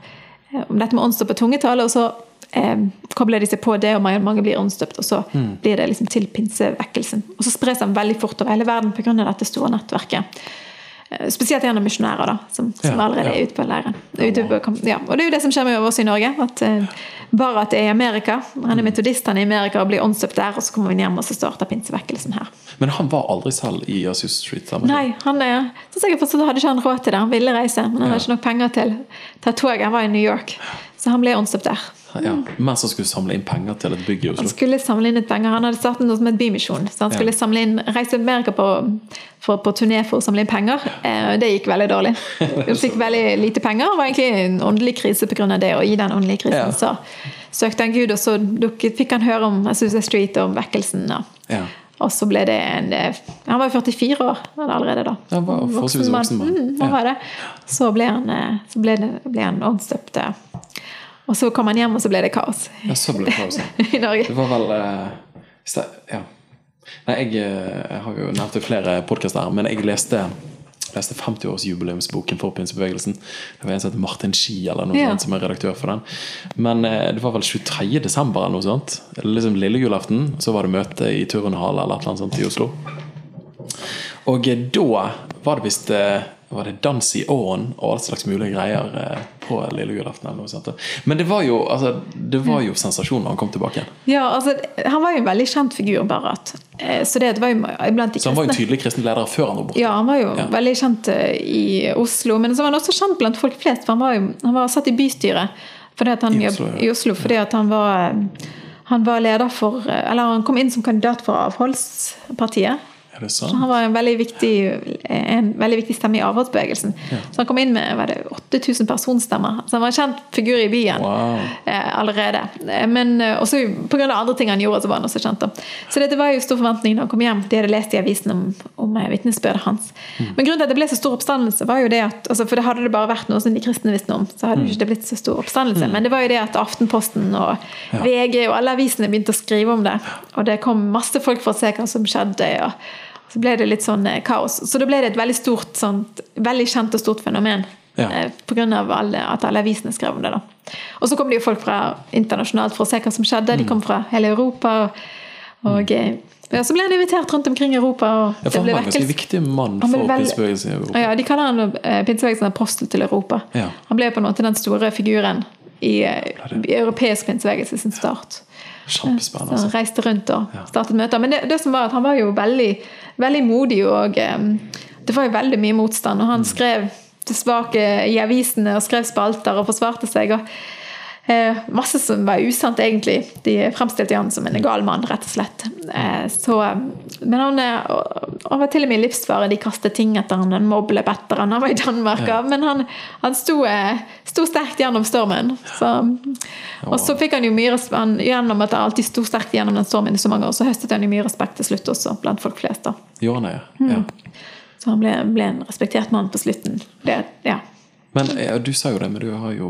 eh, om dette med åndsdåp og tungetale, og så eh, kobler de seg på det, og mange, blir åndsdøpt, og så blir det liksom til pinsevekkelsen. Og så spres den veldig fort over hele verden pga. dette store nettverket. Eh, Spesielt gjennom misjonærer, da, som, som allerede er ute på leiren. Ute på, ja. Og det er jo det som skjer med oss i Norge. at eh, Barat er i Amerika. Han er metodist, han er i Amerika og blir åndsdøpt der, og så kommer vi hjem og så starter pinsevekkelsen her. Men han var aldri selv i Asus Street? sammen? Nei, han er, så sikkert forstått hadde ikke han råd til det. Han ville reise, men han Ja. hadde ikke nok penger til ta toget. Han var i New York, så han ble åndsdøpt der. Ja, mens han skulle samle inn penger til et bygg i Oslo? Han skulle samle inn et penger. Han hadde startet noe som het Bymisjon. Så han skulle Ja. samle inn, reise til Amerika på, for, på turné for å samle inn penger. Eh, det gikk veldig dårlig. Han fikk veldig lite penger. Det var egentlig en åndelig krise pga. det. Og i den åndelige krisen Ja. så søkte han Gud, og så dukket, fikk han høre om Azusa Street og om vekkelsen. Og, Ja. og så ble det en eh, Han var jo 44 år allerede da. Han var voksen mann. Mm. Så ble han, eh, så ble ble han åndsdøpt. Og så kom han hjem, og så ble det kaos ja, så ble det kaos. i Norge. Det var vel eh, Ja. Nei, jeg, eh, jeg har jo nevnt det i flere podkaster her, men jeg leste leste 50-årsjubileumsboken for pinsebevegelsen. Det var en som het Martin Ski eller noe Ja. sånt som er redaktør for den. Men eh, det var vel 23. desember eller noe sånt. Liksom lille julaften. Så var det møte i Turnhall eller et eller annet sånt i Oslo. Og eh, da var det visst eh, var det dans i åren og all slags mulige greier eh, på lille julaften. Men det var jo, altså, det var jo sensasjon da han kom tilbake igjen. Ja, altså, Han var jo en veldig kjent figur, Barrat. Eh, Så det var jo blant de Så han var jo kristne. tydelig kristen leder før han var borte. Ja, han var jo Ja. veldig kjent eh, i Oslo, men så var han også kjent blant folk flest. For han var jo han var satt i bystyret fordi at han I Oslo, ja. i Oslo fordi at han var han var leder for Eller han kom inn som kandidat for Avholdspartiet. Er det sånn? han var en veldig viktig, en veldig viktig stemme i avholdsbevegelsen. Så han kom inn med 8000 personstemmer. Så han var en kjent figur i byen Wow. eh, allerede. Eh, Men eh, også pga. andre ting han gjorde, så var han også kjent. da. Så dette var jo stor forventning da han kom hjem. De hadde lest i avisen om, om eh, vitnesbyrdet hans. Men grunnen til at det ble så stor oppstandelse, var jo det at altså, For det hadde det bare vært noe som de kristne visste om, så hadde mm. ikke det blitt så stor oppstandelse. Men det var jo det at Aftenposten og VG og alle avisene begynte å skrive om det. Og det kom masse folk for å se hva som skjedde. og så ble det litt sånn eh, kaos. Så da ble det et veldig stort, sånt, veldig kjent og stort fenomen. Ja. Eh, av at alle avisene skrev om det. da. Og så kom det jo folk fra internasjonalt for å se hva som skjedde. De kom fra hele Europa. Og mm. ja, så ble han invitert rundt omkring i Europa. Og Ja, for han var en ganske viktig mann for vel- pinsebevegelsen i Europa. Ja, de kaller han eh, pinsebevegelsen apostel til Europa. Ja. Han ble på en måte den store figuren i, eh, i europeisk pinsebevegelse sin start. Kjempespennende. Altså. reiste rundt og startet møter. Men det, det som var at han var jo veldig, veldig modig, og um, det var jo veldig mye motstand. Og han skrev tilbake i avisene og skrev spalter og forsvarte seg. og eh, Masse som var usant, egentlig. De fremstilte han som en gal mann, rett og slett. Eh, så, men han, eh, han var til og med i livsfare. De kastet ting etter han, en mobb etter han. Han var i Danmark. ja. Men han, han sto, eh, sto sterkt gjennom stormen. Så, og så fikk han jo mye respekt han, gjennom at han alltid sto sterkt gjennom den stormen i så mange år. Så høstet han jo mye respekt til slutt også, blant folk flest. da. Jo, han ja. Mm. Så han ble, ble en respektert mann på slutten. Det, ja. Men ja, Du sa jo det, men du har jo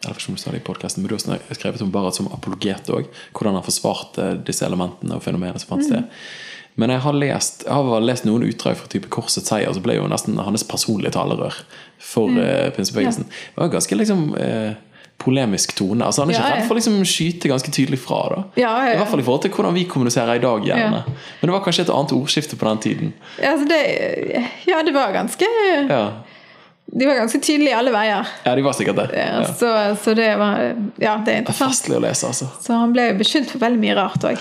eller jeg ikke om du sa det i podcasten, men du har skrevet om Barrat som apologet òg. Hvordan han forsvarte disse elementene og fenomenene som fant sted. Men jeg har lest jeg har lest noen utdrag fra type Korsets seier, så ble jo nesten hans personlige talerør for mm. pinsebevegelsen. Det var ganske liksom eh, polemisk tone. Altså Han er ikke Ja, ja. redd for å liksom skyte ganske tydelig fra. da Ja, ja, ja. I hvert fall i forhold til hvordan vi kommuniserer i dag. gjerne Ja. Men det var kanskje et annet ordskifte på den tiden. Altså det, ja, det var ganske Ja, De var ganske tydelige alle veier. ja de var sikkert det. Ja, Ja. Så, så det var Ja, det er Det er interessant. å lese, altså. Så han ble beskyldt for veldig mye rart òg.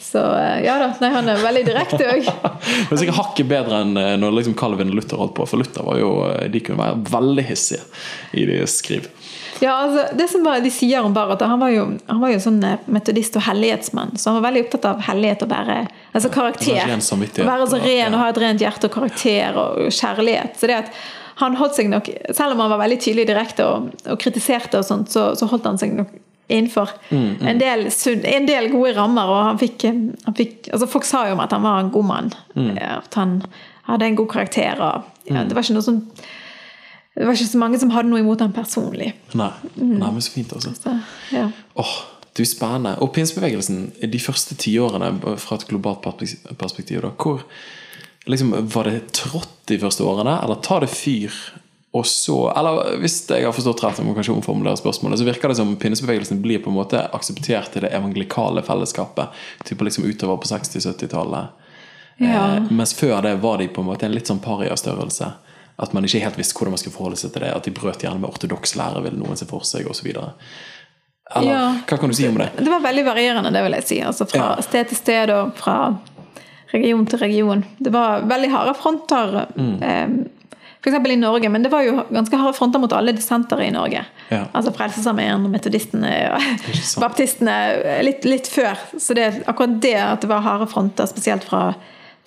Så eh, ja da. Nei, han er veldig direkte òg. Er sikkert hakket bedre enn eh, når liksom Calvin og Luther holdt på. For Luther var jo, eh, de kunne være veldig hissige i de skriv. Ja, altså, det som bare de sier om Barrat, han var jo, han var jo sånn metodist og hellighetsmann. Så han var veldig opptatt av hellighet og være altså karakter. Å være så ren og ha et rent hjerte og karakter og kjærlighet. Så det at han holdt seg nok, Selv om han var veldig tydelig direkte og, og kritiserte, og sånt, så, så holdt han seg nok innenfor Mm, En, del, en del gode rammer. og han fikk, eh, han fikk, altså Folk sa jo om at han var en god mann. Mm. eh, At han hadde en god karakter. og ja, Det var ikke noe som det var ikke så mange som hadde noe imot han personlig. Nei, Nei men så fint, også. Så, ja. oh, du, spennende. Og pinsebevegelsen, de første tiårene fra et globalt perspektiv, da, hvor liksom, Var det trått de første årene, eller tar det fyr? Og så, eller Hvis jeg har forstått rett, om kanskje omformulere spørsmålet, så virker det som pinsebevegelsen blir på en måte akseptert i det evangelikale fellesskapet. typ liksom utover på 60-70-tallet. Ja. Eh, mens før det var de på en måte en litt sånn pariastørrelse. At man ikke helt visste hvordan man skulle forholde seg til det. At de brøt gjerne med ortodoks lære, ville noen se for seg, osv. Eller Ja. hva kan du si om det? Det var veldig varierende, det vil jeg si. Altså fra Ja. sted til sted og fra region til region. Det var veldig harde fronter. Mm. Eh, for eksempel i Norge, men det var jo ganske harde fronter mot alle dissentere i Norge. Ja. Altså Frelsesarmeen, metodistene og baptistene litt, litt før. Så det, akkurat det at det var harde fronter, spesielt fra,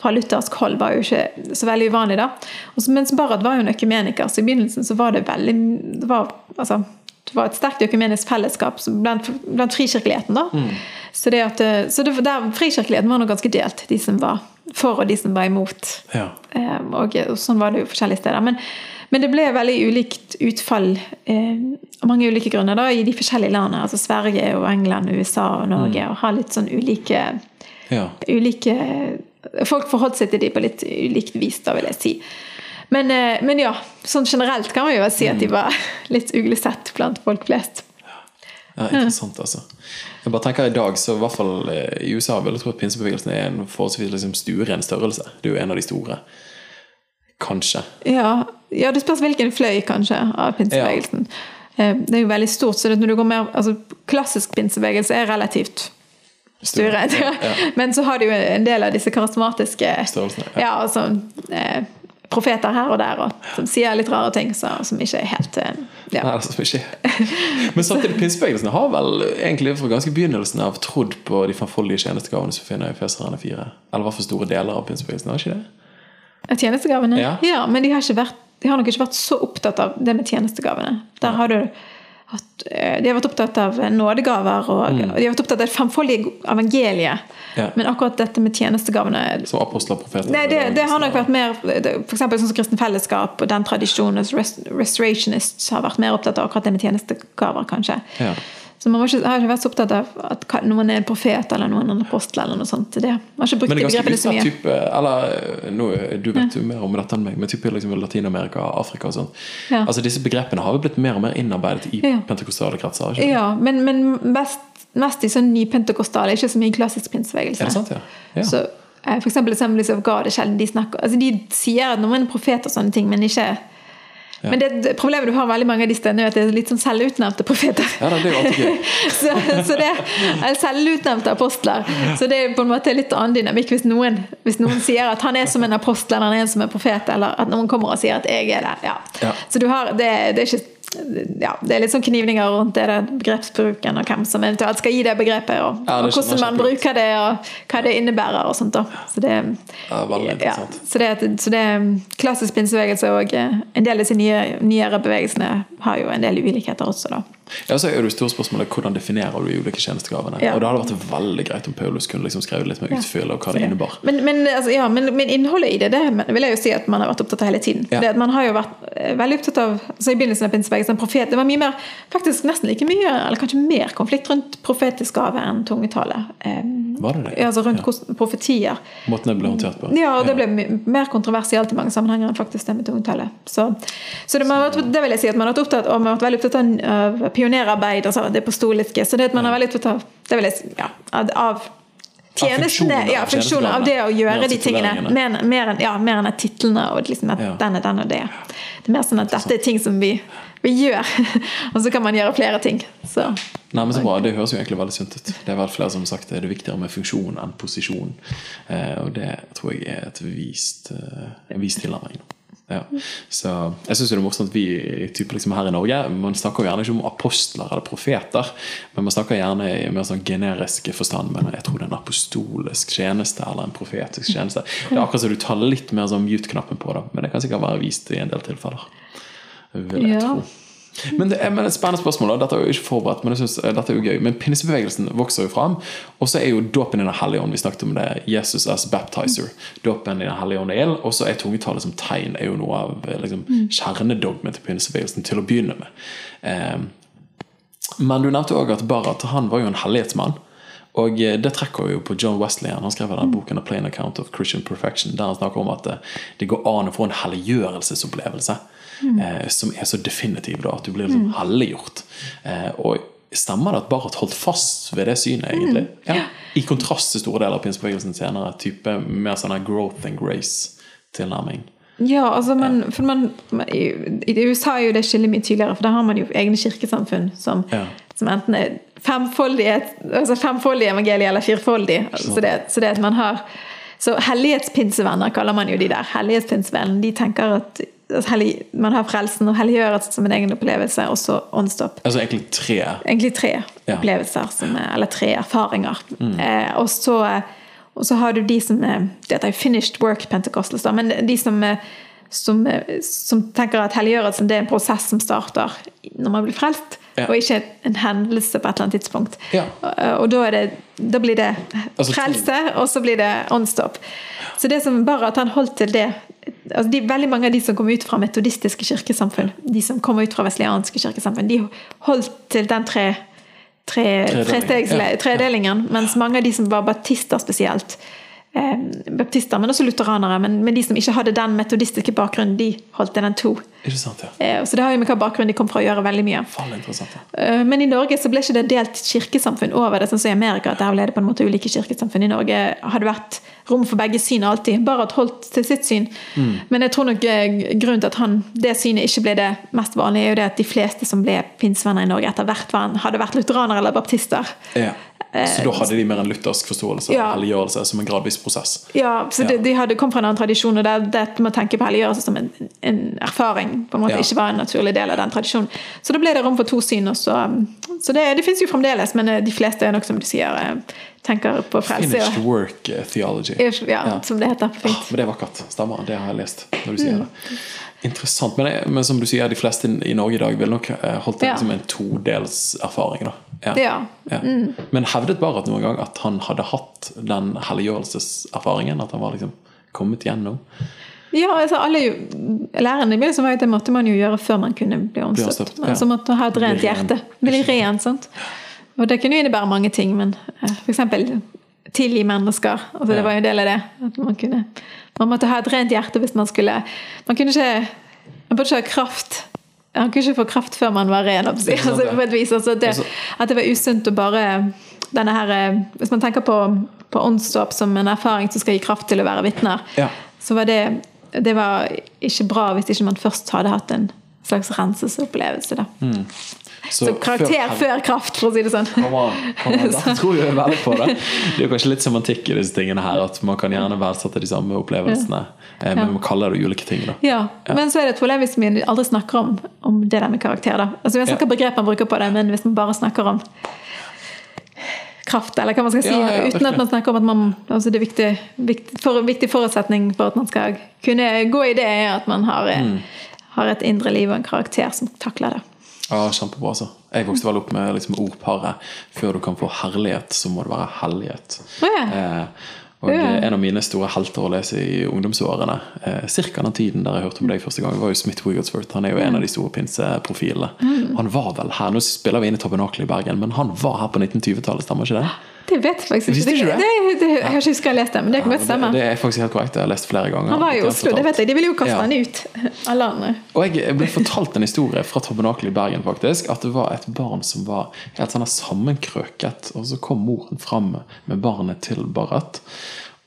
fra luthersk hold, var jo ikke så veldig uvanlig. da. Også, mens Barrat var jo en økumeniker, så i begynnelsen så var det veldig det var, altså, var et sterkt økumenisk fellesskap blant, blant frikirkeligheten. da. Så, det at, eh, så det, der, frikirkeligheten var nå ganske delt, de som var for og de som var imot. Ja. Eh, Og, og sånn var det jo forskjellige steder. Men, men det ble veldig ulikt utfall eh, av mange ulike grunner da, i de forskjellige landene. Altså Sverige og England, USA og Norge. Og har litt sånn ulike, ja. ulike Folk forholdt seg til de på litt ulikt vis, da vil jeg si. Men, eh, men ja, sånn generelt kan man jo si at de Mm. var litt uglesett blant folk flest. Ja, interessant, altså. Jeg bare tenker I dag, så i hvert fall eh, i USA vil jeg tro at pinsebevegelsen er en forholdsvis liksom, stueren størrelse. Det er jo en av de store. Kanskje. Ja, ja, det spørs hvilken fløy, kanskje, av pinsebevegelsen. Ja. Det er jo veldig stort, så når du går mer, altså, klassisk pinsebevegelse er relativt stueren. Ja, Ja. Men så har du jo en del av disse karismatiske Størrelsene, ja. ja, altså, eh, profeter her og der, og, som sier litt rare ting så, som ikke er helt eh, ja. Nei, altså, ikke. Men samtidig, pinsebevegelsen har vel egentlig fra ganske begynnelsen av trodd på de fanfoldige tjenestegavene som finner i Feserne 4. Eller hva for store deler av pinsebevegelsen. Har ikke det? Tjenestegavene? Ja. men de har, vært, de har nok ikke vært så opptatt av det med tjenestegavene. Der har du hatt, eh, de har vært opptatt av nådegaver, og, og de har vært opptatt av det femfoldige evangeliet. Mm. Ja. Men akkurat dette med tjenestegavene Som apostler og profeter? Nei, det, det har nok vært mer F.eks. Sånn som Kristen Fellesskap og den tradisjonen rest, Restorationists har vært mer opptatt av akkurat det med tjenestegaver, kanskje. Ja. Så man ikke, har ikke vært så opptatt av at noen er en profet eller noen er en apostel eller noe sånt. Det. Man har ikke brukt Men det begrepene så mye. type Eller nå, du vet jo mer om dette enn meg, men type liksom Latin-Amerika, Afrika og sånn. Ja. Altså Disse begrepene har jo blitt mer og mer innarbeidet i Ja. pentekostale kretser? Ikke? Ja, men, men mest, mest i sånn nypentekostale, ikke så mye klassisk pinsebevegelse. Ja? ja. Så eh, for eksempel Assemblies of God er sjelden de snakker altså De sier at noen er en profet og sånne ting, men ikke Men det, problemet du har veldig mange av de stedene, er at det er litt sånn selvutnevnte profeter. ja det er jo alltid gøy. så, så det er selvutnevnte apostler. Så det er på en måte litt annen dynamikk hvis noen, hvis noen sier at han er som en apostel eller han er som en profet, eller at noen kommer og sier at jeg er det. Ja. Ja. Så du har, det, det er ikke ja, det er litt sånn knivninger rundt det der begrepsbruken og hvem som eventuelt skal gi det begrepet, og, Ja, det og hvordan man bruker det, og hva det innebærer og sånt. da. Så det, Ja, ja, så det, så det klassisk pinsebevegelse og eh, en del av disse nye, nyere bevegelsene har jo en del ulikheter også, da. Ja, så er det store spørsmålet hvordan definerer du de ulike tjenestegavene. Ja. Og det hadde vært veldig greit om Paulus kunne liksom skrevet litt mer Ja. utfyll og hva det innebar. Men, men, altså, ja, men, men innholdet i det, det vil jeg jo si at man har vært opptatt av hele tiden. Ja. Det at man har jo vært eh, veldig opptatt av altså I begynnelsen av pinsebevegelsen, profet, det var mye mer, faktisk nesten like mye, eller kanskje mer konflikt rundt profetisk gave enn tungetale. Var det det? Altså rundt Ja. profetier. Måten det ble håndtert på. Ja, og det ble mer kontroversielt i mange sammenhenger enn faktisk det med tungetale. Så, så det, man det vil jeg si at man har vært opptatt, og man har vært veldig opptatt av, pionerarbeid, altså det apostoliske. Så det at man er veldig opptatt av det vil jeg si, ja, av tjenestene, ja, funksjoner av det å gjøre de tingene. Mer, mer, ja, mer enn titlene og liksom at Ja. den er den og det. Det er mer sånn at dette er ting som vi, vi gjør, og så kan man gjøre flere ting. Så. Nei, men så bra, Det høres jo egentlig veldig sunt ut. Det er vel flere som har sagt det er viktigere med funksjon enn posisjon. Eh, og det tror jeg er et vist, eh, en vis tilnærming. Ja. Så jeg syns det er morsomt at vi typ liksom her i Norge Man snakker jo gjerne ikke om apostler eller profeter, men man snakker gjerne i mer sånn generisk forstand. Men jeg tror det er en apostolisk tjeneste eller en profetisk tjeneste. Det er akkurat som du tar litt mer sånn mute-knappen på det, men det kan sikkert være vist i en del tilfeller. Vil jeg Ja. tro. Men det er men et spennende spørsmål. Dette er jo ikke forberedt, men jeg synes, eh, dette er jo gøy. Men pinsebevegelsen vokser jo fram. Og så er jo dåpen i Den hellige ånd. Vi snakket om det. Jesus as baptizer. Dåpen i Den hellige ånd er ild. Og så er tungetale som tegn er jo noe av eh, liksom, kjernedogmet til pinsebevegelsen til å begynne med. Eh, men du nevnte òg at Barat han var jo en hellighetsmann. Og eh, det trekker jo på John Wesley. Han skrev denne boken A Plain Account of Christian Perfection, der han snakker om at det går an å få en helliggjørelsesopplevelse eh, som er så definitiv da, at du blir liksom helliggjort. Eh, og stemmer det at Barth holdt fast ved det synet, egentlig? Ja. I kontrast til store deler av pinsebevegelsen senere. Type mer sånn growth and grace-tilnærming. Ja, altså man, for man, i, I USA er jo det skillet mye tydeligere, for der har man jo egne kirkesamfunn som, Ja. som enten er femfoldige, altså femfoldige evangelier eller firfoldige. Så det, så det at man har så Hellighetspinsevenner kaller man jo de der. Hellighetspinsevenner, de tenker at man har frelsen og helliggjørelsen som en egen opplevelse, og så åndsstopp. Altså egentlig tre. Egentlig tre Ja. opplevelser, som er, eller tre erfaringer. Eh, og, så, og så har du de som er Dette er finished work pentecostals, men de som, som, som tenker at helliggjørelsen det er en prosess som starter når man blir frelst, Ja. og ikke en hendelse på et eller annet tidspunkt. Ja. Og, og da, det, da blir det Altså frelse, og så blir det åndsstopp. Så det som bare at han holdt til det altså de, Veldig mange av de som kom ut fra metodistiske kirkesamfunn, de som kom ut fra veslianske kirkesamfunn, de holdt til den tre, tre, tredelingen. Tre Ja, ja. tredelingen, mens mange av de som var baptister spesielt, eh, baptister, men også lutheranere. Men, men de som ikke hadde den metodistiske bakgrunnen, de holdt den to. Sant, ja. Eh, så det har jo med hva bakgrunn de kom fra å gjøre veldig mye. Ja. Eh, Men i Norge så ble ikke det delt kirkesamfunn over det, sånn som i Amerika. at Der ble det på en måte ulike kirkesamfunn. I Norge har det vært rom for begge syn alltid. Bare at holdt til sitt syn. Men jeg tror nok eh, grunnen til at han, det synet ikke ble det mest vanlige, er jo det at de fleste som ble pinsevenner i Norge etter hvert, hadde vært lutheranere eller baptister. Ja. Så da hadde de mer en luthersk forståelse av Ja. helliggjørelse som en gradvis prosess. Ja, så Ja. De, de hadde kom fra en annen tradisjon, og det, det med å tenke på helliggjørelse som en, en erfaring på en måte Ja. ikke var en naturlig del av den tradisjonen. Så da ble det rom for to syn. Også. så så det, det fins jo fremdeles, men eh, de fleste er nok som du sier, eh, tenker på frelse. Finished work eh, theology. Ja, Ja. som det heter Fint. Ah, men det er vakkert. Stemmer. Det har jeg lest. når du sier Mm. det. Interessant. Men, jeg- men som du sier, de fleste i Norge i dag ville nok eh, holdt det Ja. som en todelserfaring. da. Ja. Ja. Ja. Men hevdet Barrat noen gang at han hadde hatt den helliggjørelseserfaringen? At han var liksom kommet gjennom? Ja, altså alle Læreren i begynnelsen var at det måtte man jo gjøre før man kunne bli omstøpt. Som. Altså måtte ha et rent hjerte. Bli ren, sant? Og det kunne jo innebære mange ting, men f.eks. for eksempel tilgi mennesker. Altså. Det var jo en del av det. At man, kunne, man måtte ha et rent hjerte hvis man skulle Man kunne ikke Man burde ikke ha kraft. Han kunne ikke få kraft før man var ren. Altså, vis, altså det, Altså- at det var usunt å bare denne her, eh, Hvis man tenker på, på åndsdåp som en erfaring som skal gi kraft til å være vitner, Ja. så var det det var ikke bra hvis ikke man først hadde hatt en slags renselsesopplevelse. Da. Så, karakter før- før kraft, for å si det sånn. Kom an, kom an. Da tror jeg veldig på det. Det er kanskje litt semantikk i disse tingene her. At man kan gjerne verdsette de samme opplevelsene, ja. men man kaller det ulike ting. da Ja, Men så er det et problem hvis vi aldri snakker om, om det der med karakter. Da. Altså, Vi har ja. begrep man bruker på det, men hvis man bare snakker om kraft, eller hva man skal si, Ja, ja, uten at man snakker om at man altså det er viktig, viktig, for, viktig forutsetning for at man skal kunne gå i det, er at man har, Mm. har et indre liv og en karakter som takler det. Ja, Kjempebra. altså Jeg vokste vel opp med liksom ordparet 'før du kan få herlighet, så må det være hellighet'. Oh, ja. Eh, og Ja. En av mine store helter å lese i ungdomsårene, eh, ca. den tiden der jeg hørte om deg første gang, var jo Smith Wigglesworth. Han er jo en av de store pinseprofilene. Mm. Han var vel her Nå spiller vi inn i Tabernakelet i Bergen, men han var her på 1920-tallet, stemmer ikke det? Det vet jeg faktisk Visste ikke. det? Det, det, jeg har ikke huska jeg har lest det, men det kan godt stemme. det, det er faktisk helt korrekt. Jeg har lest flere ganger. Han var i Oslo, det vet jeg. De ville jo kaste Ja. han ut. Alle andre. Og jeg ble fortalt en historie fra Tabernakelet i Bergen, faktisk. At det var et barn som var helt sånn sammenkrøket, og så kom moren fram med barnet til Barrett.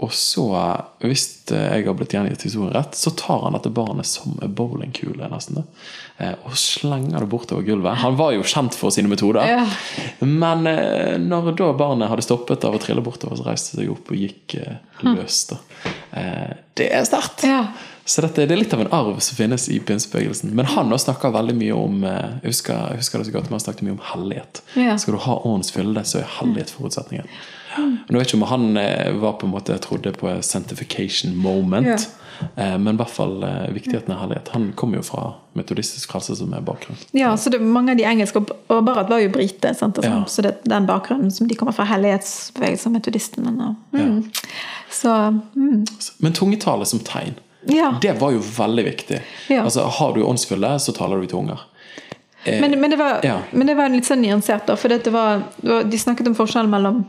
Og så, hvis jeg har blitt gjengitt historien rett, så tar han dette barnet som en bowlingkule, nesten. eh, Og slenger det bortover gulvet. Han var jo kjent for sine metoder. Ja. Men eh, når da barnet hadde stoppet av å trille bortover, så reiste det seg opp og gikk eh, løs. da. Eh, Det er sterkt! Ja. Så dette, det er litt av en arv som finnes i pinsebevegelsen. Men han også snakker veldig mye om eh, Jeg husker, jeg husker det så godt, men han snakket mye om hellighet. Ja. Skal du ha åndens fylde, så er hellighet forutsetningen. Men jeg vet ikke om han eh, var på en måte trodde på sanctification moment. Ja. Eh, Men i hvert fall eh, viktigheten av hellighet. Han kommer jo fra metodistisk frelse som er bakgrunn. Ja, så det, mange av de engelske, og- Barrat var jo brite, sant? Altså, Ja. så det er den bakgrunnen som de kommer fra hellighetsbevegelsen og metodisten. Men, ja. mm. Så mm. Men tungetale som tegn, Ja. det var jo veldig viktig. Ja. Altså, Har du åndsfylde, så taler du i tunger. Eh, Men, men, det var, men det var litt sånn nyansert, da. For det var, det var, de snakket om forskjellen mellom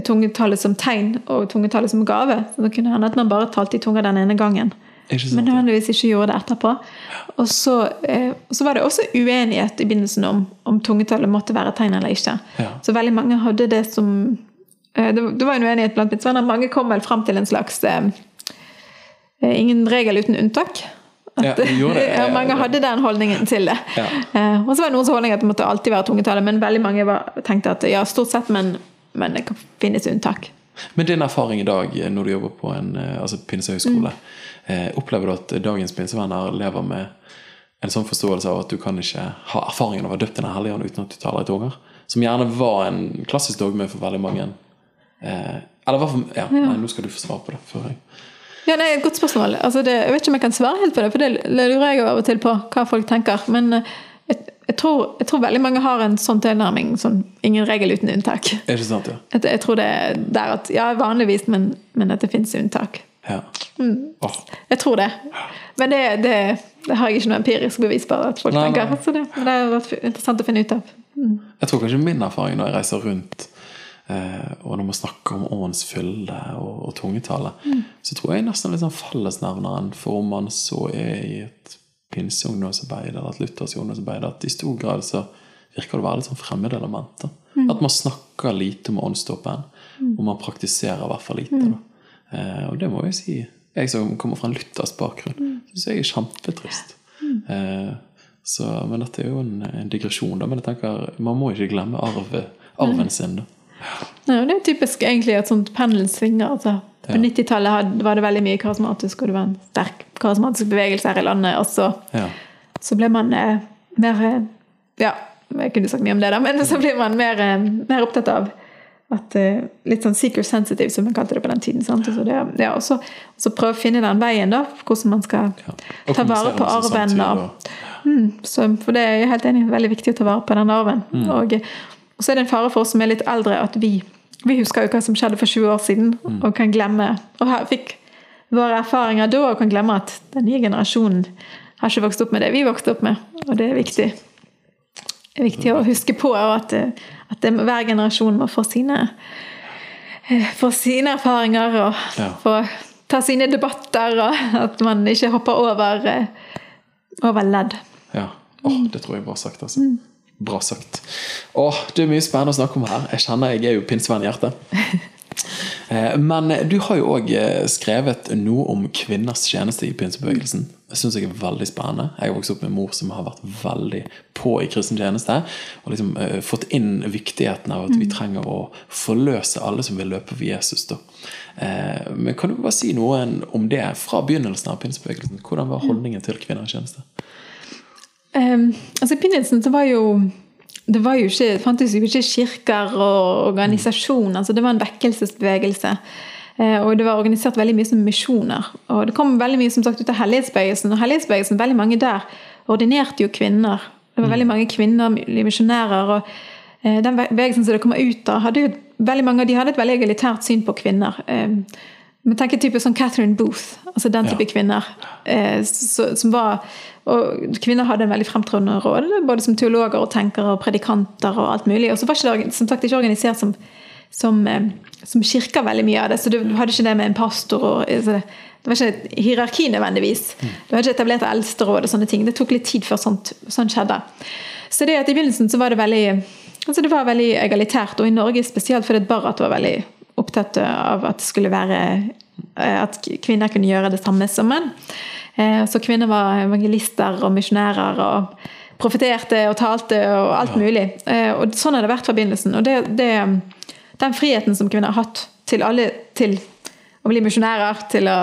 tungetallet som tegn og tungetallet som gave. Så det kunne hende at man bare talte i tunga den ene gangen. Sant? Men nødvendigvis ikke gjorde det etterpå. Og så, eh, så var det også uenighet i begynnelsen om om tungetallet måtte være tegn eller ikke. Ja. Så veldig mange hadde det som eh, Det, det var en uenighet blant mitt venner. Mange kom vel fram til en slags eh, eh, Ingen regel uten unntak. At, Ja, det. ja, mange hadde den holdningen til det. Ja. Eh, og så var det noens holdning at det måtte alltid være tungetallet, men veldig mange var, tenkte at ja, stort sett, men, men det kan finnes unntak. Men din erfaring i dag eh, når du jobber på en eh, altså pinsehøyskole, eh, opplever du at dagens pinsevenner lever med en sånn forståelse av at du kan ikke ha erfaringen av å ha døpt en Den ånd uten at du taler i tunger? Som gjerne var en klassisk dogme for veldig mange. Eh, eller hva for, ja, Nei, nå skal du få svar på det. før jeg Ja, nei, et Godt spørsmål. Altså, det, jeg vet ikke om jeg kan svare helt på det, for det lurer jeg av og til på hva folk tenker. Men eh, jeg, jeg, tror, jeg tror veldig mange har en sånn tilnærming. Sånn, ingen regel uten unntak. Er det sant, ja? Jeg, jeg tror det er der at Ja, vanligvis, men, men at det finnes unntak. ja. Mm. Oh. Jeg tror det. Men det, det, det har jeg ikke noe empirisk bevis på at folk Nei, tenker. nei. Det, men det har vært interessant å finne ut av. Jeg tror kanskje min erfaring når jeg reiser rundt Eh, og når man snakker om årens fylde og, og tungetale, så tror jeg nesten litt sånn fellesnevneren for om man så er i et pinseungdomsarbeid eller et luthersk ungdomsarbeid, at i stor grad så virker det å være litt sånn fremmedelement. Mm. At man snakker lite om åndsdåpen, og man praktiserer i hvert fall lite. da. Eh, og det må jeg si. Jeg som kommer fra en luthersk bakgrunn, syns jeg er kjempetrist. Eh, så, men dette er jo en, en digresjon, da. Men jeg tenker, man må ikke glemme arve, arven sin. da. Nei, og det er typisk egentlig at sånt pendelen svinger. Altså. På Ja. 90-tallet var det veldig mye karismatisk, og det var en sterk karismatisk bevegelse her i landet. Og så, Ja. så ble man eh, mer eh, Ja, jeg kunne sagt mye om det, da, men så blir man mer, eh, mer opptatt av at eh, Litt sånn seeker sensitive, som man kalte det på den tiden. Sant? Og så det, ja, og så, og så prøve å finne den veien, da, hvordan man skal Ja. Ta vare på arven. Og, Mm, så, for det er jeg helt enig veldig viktig å ta vare på den arven. Og, og så er det en fare for oss som er litt eldre, at vi, vi husker jo hva som skjedde for 20 år siden, og kan glemme Og her fikk våre erfaringer da, og kan glemme at den nye generasjonen har ikke vokst opp med det vi vokste opp med. Og det er viktig. Det er viktig å huske på at, eh, at det, hver generasjon må få sine, eh, få sine erfaringer og Ja. få ta sine debatter, og at man ikke hopper over, eh, over ledd. Ja. Oh, det tror jeg var sagt, altså. Bra sagt. Åh, det er mye spennende å snakke om her. Jeg kjenner jeg er jo pinnsvenn i hjertet. Eh, Men du har jo òg skrevet noe om kvinners tjeneste i pinsebevegelsen. Det syns jeg er veldig spennende. Jeg har vokst opp med en mor som har vært veldig på i kristen tjeneste. Og liksom eh, fått inn viktigheten av at vi trenger å forløse alle som vil løpe for Jesus. Da. Eh, Men kan du bare si noe om det fra begynnelsen av pinsebevegelsen? Hvordan var holdningen til kvinner i tjeneste? Um, altså I begynnelsen så var jo det var jo ikke, det fantes jo ikke kirker og organisasjoner. altså Det var en vekkelsesbevegelse. Eh, og det var organisert veldig mye som misjoner. Og det kom veldig mye som sagt ut av Hellighetsbevegelsen. Og Hellighetsbevegelsen, veldig mange der ordinerte jo kvinner. Det var veldig mange kvinner, misjonærer. og eh, den bevegelsen som det kommer ut av, hadde jo veldig mange av de hadde et veldig egalitært syn på kvinner. Eh, tanke type sånn Catherine Booth, altså den type Ja. kvinner. Eh, så, som var, og Kvinner hadde en veldig fremtrådende rolle, både som teologer og tenkere og predikanter. og alt mulig, Og så var ikke som sagt ikke organisert som, som, eh, som kirker veldig mye av det. Så du hadde ikke det med en pastor og altså det, det var ikke et hierarki nødvendigvis. Du hadde ikke etablert eldsteråd og sånne ting. Det tok litt tid før sånt, sånt skjedde. Så det at i begynnelsen så var det veldig altså det var veldig egalitært, og i Norge spesielt fordi Barrat var veldig opptatt av at det skulle være eh, at kvinner kunne gjøre det samme som menn. Eh, Så kvinner var evangelister og misjonærer og profeterte og talte og alt mulig. Eh, Og sånn har det vært fra begynnelsen. Og det, det, den friheten som kvinner har hatt til alle til å bli misjonærer, til å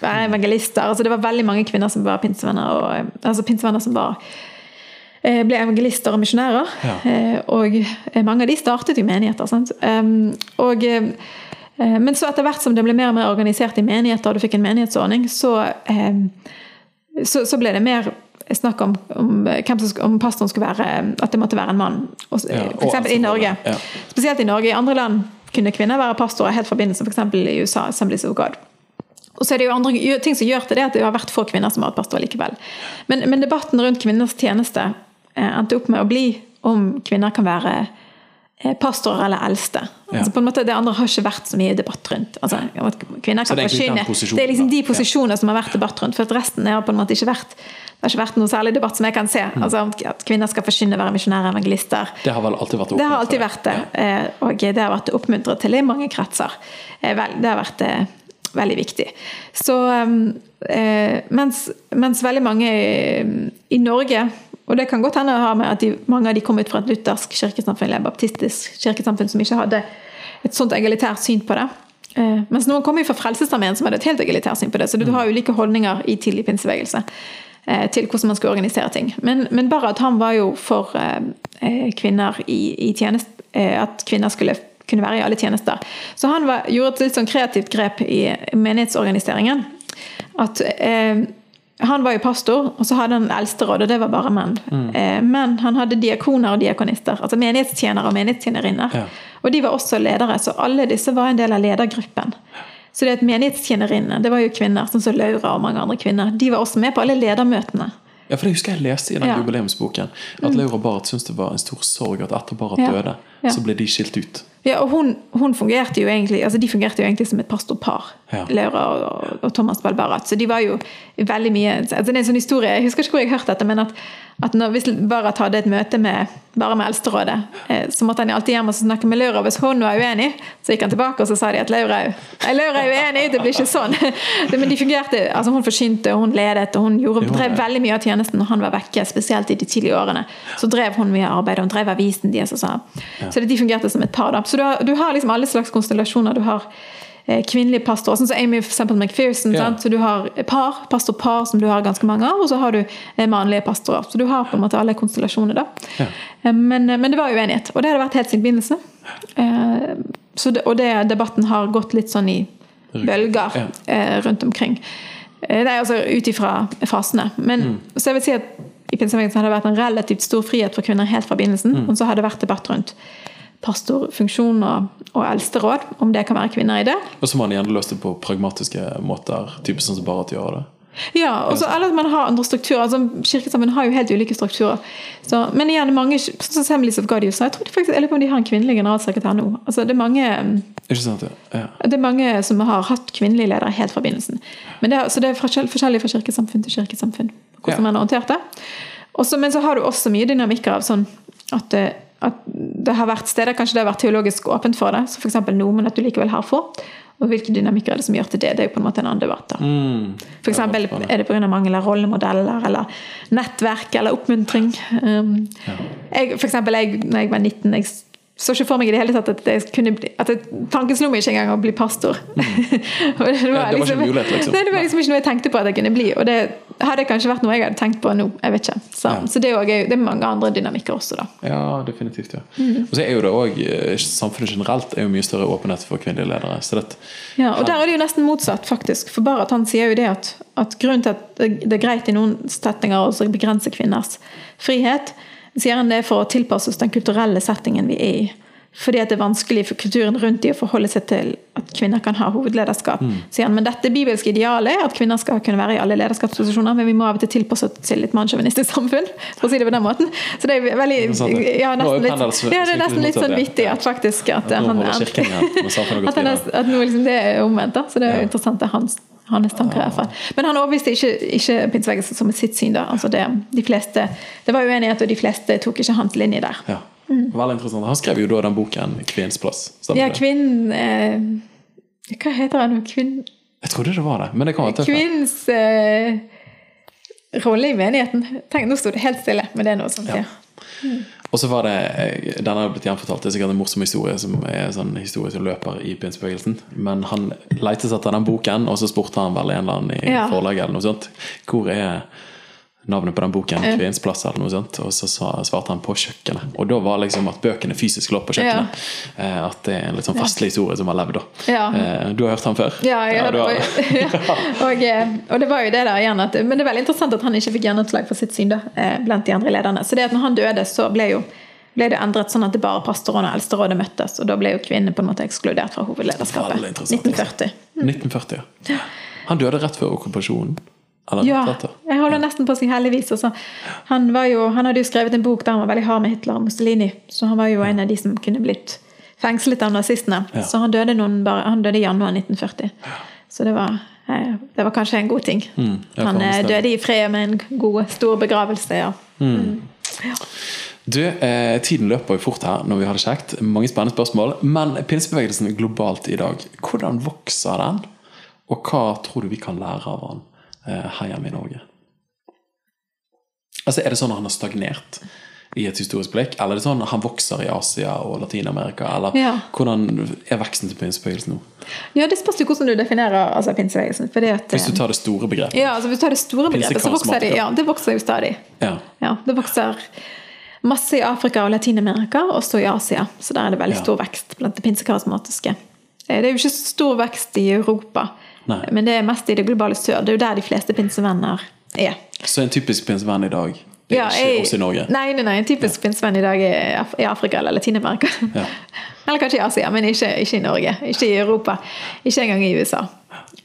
være evangelister altså Det var veldig mange kvinner som var pinsevenner, og, altså pinsevenner som var ble evangelister og misjonærer. Ja. Eh, Og eh, mange av de startet i menigheter. Sant? Og, eh, eh, men så etter hvert som det ble mer og mer organisert i menigheter, og du fikk en menighetsordning, så, eh, så, så ble det mer snakk om, om, hvem som, sk- om pastoren skulle være At det måtte være en mann. F.eks. For i Norge. ja. Spesielt i Norge. I andre land kunne kvinner være pastorer helt forbindelse f.eks. i USA. Assemblies of God. Og så er det jo andre ting som gjør til det at det har vært få kvinner som har vært pastor likevel. Men, men debatten rundt kvinners tjeneste eh, endte opp med å bli om kvinner kan være eh, pastorer eller eldste. Ja. Altså på en måte Det andre har ikke vært så mye debatt rundt. Altså, kvinner kan posisjonen, Det er liksom de posisjoner som har vært debatt rundt. For resten har på en måte ikke vært det har ikke vært noe særlig debatt som jeg kan se. Mm. Altså At kvinner skal forsyne, være misjonære, evangelister. Det har vel alltid vært Det har alltid vært det. Ja. Og det har vært oppmuntret til i mange kretser. Eh, Det har vært eh, veldig viktig. Så um, eh, mens, mens veldig mange eh, i Norge og det kan godt hende å ha med at de, mange av de kom ut fra et luthersk kirkesamfunn eller baptistisk kirkesamfunn som ikke hadde et sånt egalitært syn på det. Eh, mens noen kom jo fra Frelsesarmeen som hadde et helt egalitært syn på det. Så du har ulike holdninger i tidlig pinsebevegelse eh, til hvordan man skulle organisere ting. Men, men at han var jo for eh, eh, kvinner i, i tjeneste eh, At kvinner skulle kunne være i alle tjenester. Så han var, gjorde et litt sånn kreativt grep i menighetsorganiseringen. At eh, han var jo pastor, og så hadde han eldsteråd, og det var bare menn. Eh, men han hadde diakoner og diakonister, altså menighetstjenere og menighetstjenerinner. Ja. Og de var også ledere, så alle disse var en del av ledergruppen. Så det at menighetstjenerinnene, det var jo kvinner, sånn som Laura og mange andre kvinner, de var også med på alle ledermøtene. Ja, for det husker jeg leste i den Ja. Mm. jubileumsboken. At Laura Barth syntes det var en stor sorg at etter Barth Ja. døde, så ble de skilt ut. Ja, og hun, hun fungerte jo egentlig altså de fungerte jo egentlig som et pastorpar, Ja. Laura og, og Thomas Balbarat. Så de var jo veldig mye altså Det er en sånn historie, Jeg husker ikke hvor jeg hørte dette, men at, at når, hvis Barat hadde et møte med bare med Eldsterådet, eh, så måtte han alltid hjem og snakke med Laura. Hvis hun var uenig, så gikk han tilbake og så sa de at Laura, Laura er uenig, det blir ikke sånn. Men de fungerte, altså hun forsynte, hun ledet, og hun gjorde, drev veldig mye av tjenesten når han var vekke, spesielt i de tidlige årene. Så drev hun mye arbeid, hun drev avisen deres. Så så de fungerte som et par. da. Så du har, du har liksom alle slags konstellasjoner. Du har kvinnelige pastorer, sånn som Amy for McPherson. Ja. Så du har par, pastorpar som du har ganske mange av, og så har du eh, mannlige pastorer. Så du har på en måte alle konstellasjoner. da. Ja. Eh, Men, men det var uenighet, og det har det vært helt siden begynnelsen. Eh, og det, debatten har gått litt sånn i bølger Ja. eh, rundt omkring. Eh, Det er altså ut ifra fasene. Men Mm. så jeg vil si at i pinsebevegelsen har det vært en relativt stor frihet for kvinner helt fra begynnelsen. Mm. Og så har det vært debatt rundt pastorfunksjon og, og eldsteråd, om det kan være kvinner i det. Og så må man gjerne løse det på pragmatiske måter, typisk sånn som Barat gjør det. Ja, og så eller at man har andre strukturer. altså Kirkesamfunn har jo helt ulike strukturer. Så, men igjen, mange, sånn som Assemblies of God i USA, jeg tror de faktisk, jeg lurer på om de har en kvinnelig generalsekretær nå. Altså, det, er mange, Ikke sant? Ja. det er mange som har hatt kvinnelige ledere helt fra begynnelsen. Men det, så det er forskjellig fra kirkesamfunn til kirkesamfunn. hvordan Ja. man har håndtert det. Også, men så har du også mye dynamikker av sånn at, eh, at det har vært steder kanskje det har vært teologisk åpent for det, så f.eks. noe, men at du likevel har få. Og hvilke dynamikker er det som gjør til det? Det er jo på en måte en annen debatt. da. Mm. For eksempel er det pga. mangel av rollemodeller eller nettverk eller oppmuntring. Um, jeg, for eksempel, jeg, når jeg var 19 jeg så ikke for meg i det hele tatt at, jeg kunne bli, at tanken slo meg ikke engang å bli pastor. Mm. det, Mm. Ja, det var mulighet, liksom. Nei, det var liksom ikke noe jeg tenkte på at jeg kunne bli. Og det hadde kanskje vært noe jeg hadde tenkt på nå. jeg vet ikke. Så, Ja. så det, er også, det er mange andre dynamikker også, da. Ja, definitivt. ja. Mm. Og så er jo det også, Samfunnet generelt er jo mye større åpenhet for kvinnelige ledere. så det, Ja, og der er det jo nesten motsatt, faktisk. For bare at han sier jo det at, at grunnen til at det det er greit i noen setninger å begrense kvinners frihet, sier han det for å tilpasse oss den kulturelle settingen vi er i. Fordi at det er vanskelig for kulturen rundt de å forholde seg til at kvinner kan ha hovedlederskap. Sier han, Men dette bibelske idealet er at kvinner skal kunne være i alle lederskapsposisjoner, men vi må av og til tilpasse oss til et mannssjåvinistisk samfunn. for å si det på den måten. Så det er veldig ja, nesten litt, ja, det er nesten litt sånn vittig at faktisk at, At han at, er, at nå liksom det er omvendt. da, Så det er jo interessant. det er hans, hans tanker i hvert fall. Men han overbeviste ikke, ikke pinsebevegelsen som et sitt syn. da, altså det, de fleste, det var uenighet, og de fleste tok ikke hans linje der. ja. Veldig interessant. Han skrev jo da den boken 'Kvinnens plass'. stemmer Ja, kvinn kvinnen eh, Hva heter han? Kvinn, Jeg trodde det var det, men det kan være tøft. kvinnens eh, rolle i menigheten. Tenk, Nå sto det helt stille, men det er noe sånt. Ja. Ja. Og så var det, eh, Denne har blitt gjenfortalt, det er sikkert en morsom historie som er sånn historie som løper i pinsebevegelsen. Men han letet etter den boken, og så spurte han vel en eller annen i Ja. forlaget eller noe sånt. Hvor er navnet på den boken? 'Kvinnens plass' eller noe sånt. Og så svarte han 'på kjøkkenet'. Og da var liksom at bøkene fysisk lå på kjøkkenet. Eh, At det er en litt sånn fastlig historie som har levd, da. Ja. Eh, Du har hørt han før? Ja, ja, du har- og, ja. Og, eh, og det var jo det der igjen at, Men det er veldig interessant at han ikke fikk gjennomslag for sitt syn da, blant de andre lederne. Så det at når han døde, så ble jo ble det endret sånn at det bare pastoren og eldsterådet møttes. Og da ble jo kvinnene på en måte ekskludert fra hovedlederskapet. Veldig interessant. 1940. 1940, ja. Han døde rett før okkupasjonen? Ja, jeg holder nesten på å si heldigvis. Altså, han, var jo, han hadde jo skrevet en bok der han var veldig hard med Hitler og Mussolini. Så han var jo en av de som kunne blitt fengslet av nazistene. Ja. Så han døde, bare, han døde i januar 1940. Så det var, eh, det var kanskje en god ting. Mm, han eh, døde i fred med en god, stor begravelse. ja. Du, eh, Tiden løper jo fort her når vi har det kjekt. Mange spennende spørsmål. Men pinsebevegelsen globalt i dag, hvordan vokser den? Og hva tror du vi kan lære av den her hjemme i Norge? Altså, Er det sånn at han har stagnert i et historisk blikk, eller er det sånn at han vokser i Asia og Latin-Amerika? Eller Ja. hvordan er veksten til pinsebevegelsen nå? Ja, Det spørs jo hvordan du definerer altså, pinsebevegelsen. Hvis du eh, tar det store begrepet. ja, altså, hvis du tar det store begrepet, så vokser de, ja, det vokser jo stadig. Ja. Ja, det vokser masse i Afrika og Latin-Amerika, også i Asia. Så der er det veldig stor vekst blant det pinsekarismatiske. Eh, Det er jo ikke stor vekst i Europa, Nei. men det er mest i det globale sør. Det er jo der de fleste pinsevenner er. Så en typisk pinsevenn i dag er Ja, ikke jeg- oss i Norge? Nei, nei, nei, en typisk pinsevenn i dag er Af- i Afrika eller Latin-Amerika. Ja. Eller kanskje i Asia, men ikke, ikke i Norge. Ikke i Europa. Ikke engang i USA.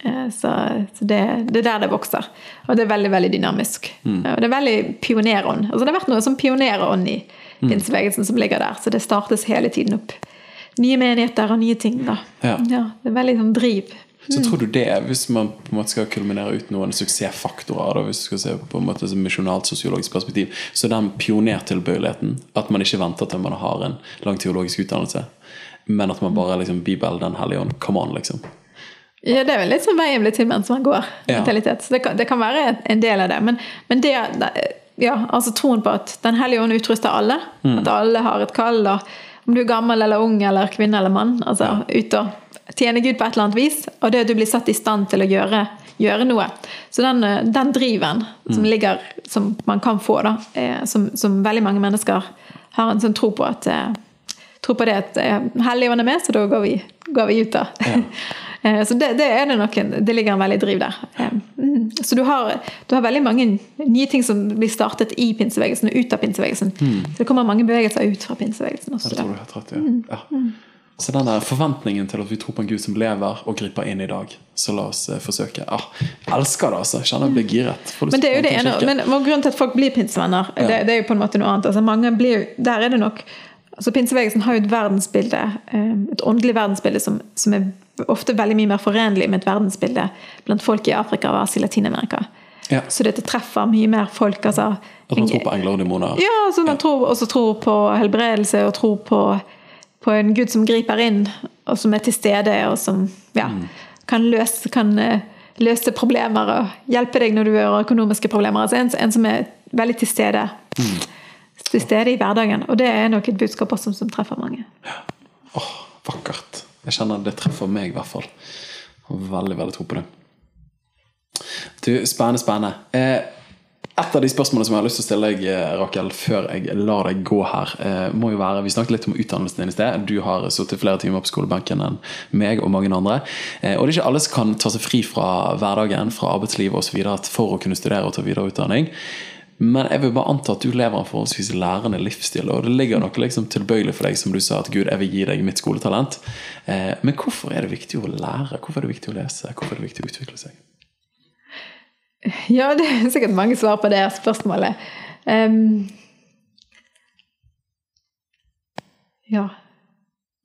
Eh, Så, så det, det er der det vokser. Og det er veldig veldig dynamisk. Mm. Og det er veldig pionerånd. Altså det har vært noe som pionerånd i Mm. pinsebevegelsen som ligger der. Så det startes hele tiden opp nye menigheter og nye ting. da. Ja. det er veldig sånn driv. Så tror du det, hvis man på en måte skal kulminere ut noen suksessfaktorer, da, hvis du skal se på en måte som misjonalt sosiologisk perspektiv, så den pionertilbøyeligheten, at man ikke venter til man har en lang teologisk utdannelse, men at man bare liksom Bibelen, Den hellige ånd, come on, liksom. Ja, Det er vel litt sånn veien blir til mens man går. Ja. mentalitet. Så det kan, det kan være en del av det. Men, men det, ja, altså troen på at Den hellige ånd utruster alle. At alle har et kall. Om du er gammel eller ung eller kvinne eller mann. altså ut og tjene Gud på et eller annet vis. Og det at du blir satt i stand til å gjøre, gjøre noe. Så den, eh, den driven som ligger, som man kan få, da, eh, som, som veldig mange mennesker har en sånn tro på at eh, tro på det at Helligånden er med, så da går vi, går vi ut, da. Ja. så det, det er det nok en, det ligger en veldig driv der. Mm. Så du har, du har veldig mange nye ting som blir startet i pinsebevegelsen og ut av pinsebevegelsen. Så det kommer mange bevegelser ut fra pinsebevegelsen Ja, også. det tror du helt ja. Mm. Ja. Så den der forventningen til at vi tror på en Gud som lever og griper inn i dag. Så la oss eh, forsøke. Ah, elsker det, altså. Kjenner jeg blir giret. Men det er jo det ene, men grunnen til at folk blir pinsevenner, det, det er jo på en måte noe annet. Altså mange blir, der er det nok altså Pinsebevegelsen har jo et verdensbilde, eh, et åndelig verdensbilde som, som er ofte veldig mye mer forenlig med et verdensbilde blant folk i Afrika og Asia Latin-Amerika. Ja. Så dette treffer mye mer folk. altså At man tror på engler og demoner. Ja, så man tror, også tror på helbredelse og tror på, på en gud som griper inn, og som er til stede, og som ja, kan, løse, kan eh, løse problemer og hjelpe deg når du har økonomiske problemer. Altså en, en som er veldig til stede. Til stede i hverdagen. Og det er nok et budskap også som treffer mange. Åh, vakkert. Jeg kjenner det treffer meg, i hvert fall. Veldig, veldig tro på det. Du, spennende, spennende. Eh, et av de spørsmålene som jeg har lyst til å stille deg, eh, Rakel, før jeg lar deg gå her, eh, må jo være Vi snakket litt om utdannelsen din i sted. Du har sittet flere timer på skolebenken enn meg og mange andre. Eh, og det er ikke alle som kan ta seg fri fra hverdagen, fra arbeidslivet osv. for å kunne studere og ta videreutdanning. Men jeg vil bare anta at du lever en forholdsvis lærende livsstil. Og det ligger noe liksom tilbøyelig for deg, som du sa, at Gud, jeg vil gi deg mitt skoletalent. Men hvorfor er det viktig å lære? Hvorfor er det viktig å lese? Hvorfor er det viktig å utvikle seg? Ja, det er sikkert mange svar på det spørsmålet. Um, ja.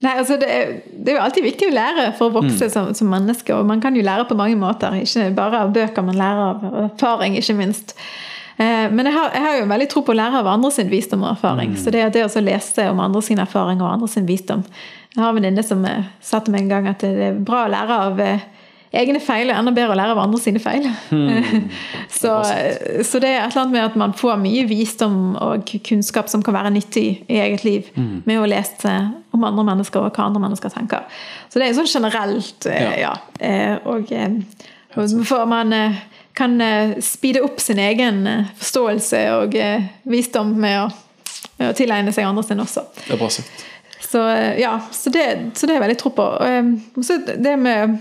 Nei, altså det er, det er jo alltid viktig å lære for å vokse som, som menneske. Og man kan jo lære på mange måter. Ikke bare av bøker, man lærer av erfaring, ikke minst. Eh, Men jeg har, jeg har jo veldig tro på å lære av andre sin visdom og erfaring. Så det, det å lese om andre sin erfaring og andre sin visdom Jeg har en venninne som eh, sa til meg en gang at det er bra å lære av eh, egne feil, er enda bedre å lære av andre sine feil. så, eh, så det er et eller annet med at man får mye visdom og kunnskap som kan være nyttig i eget liv med å lese om andre mennesker og hva andre mennesker tenker. Så det er sånn generelt, ja. ja. Eh, Og, eh, og for man eh, kan eh, speede opp sin egen eh, forståelse og eh, visdom med å, med å tilegne seg andre sin også. Det er bra sagt. Så eh, ja, så det, så det er veldig tro på. Og, eh, Så det med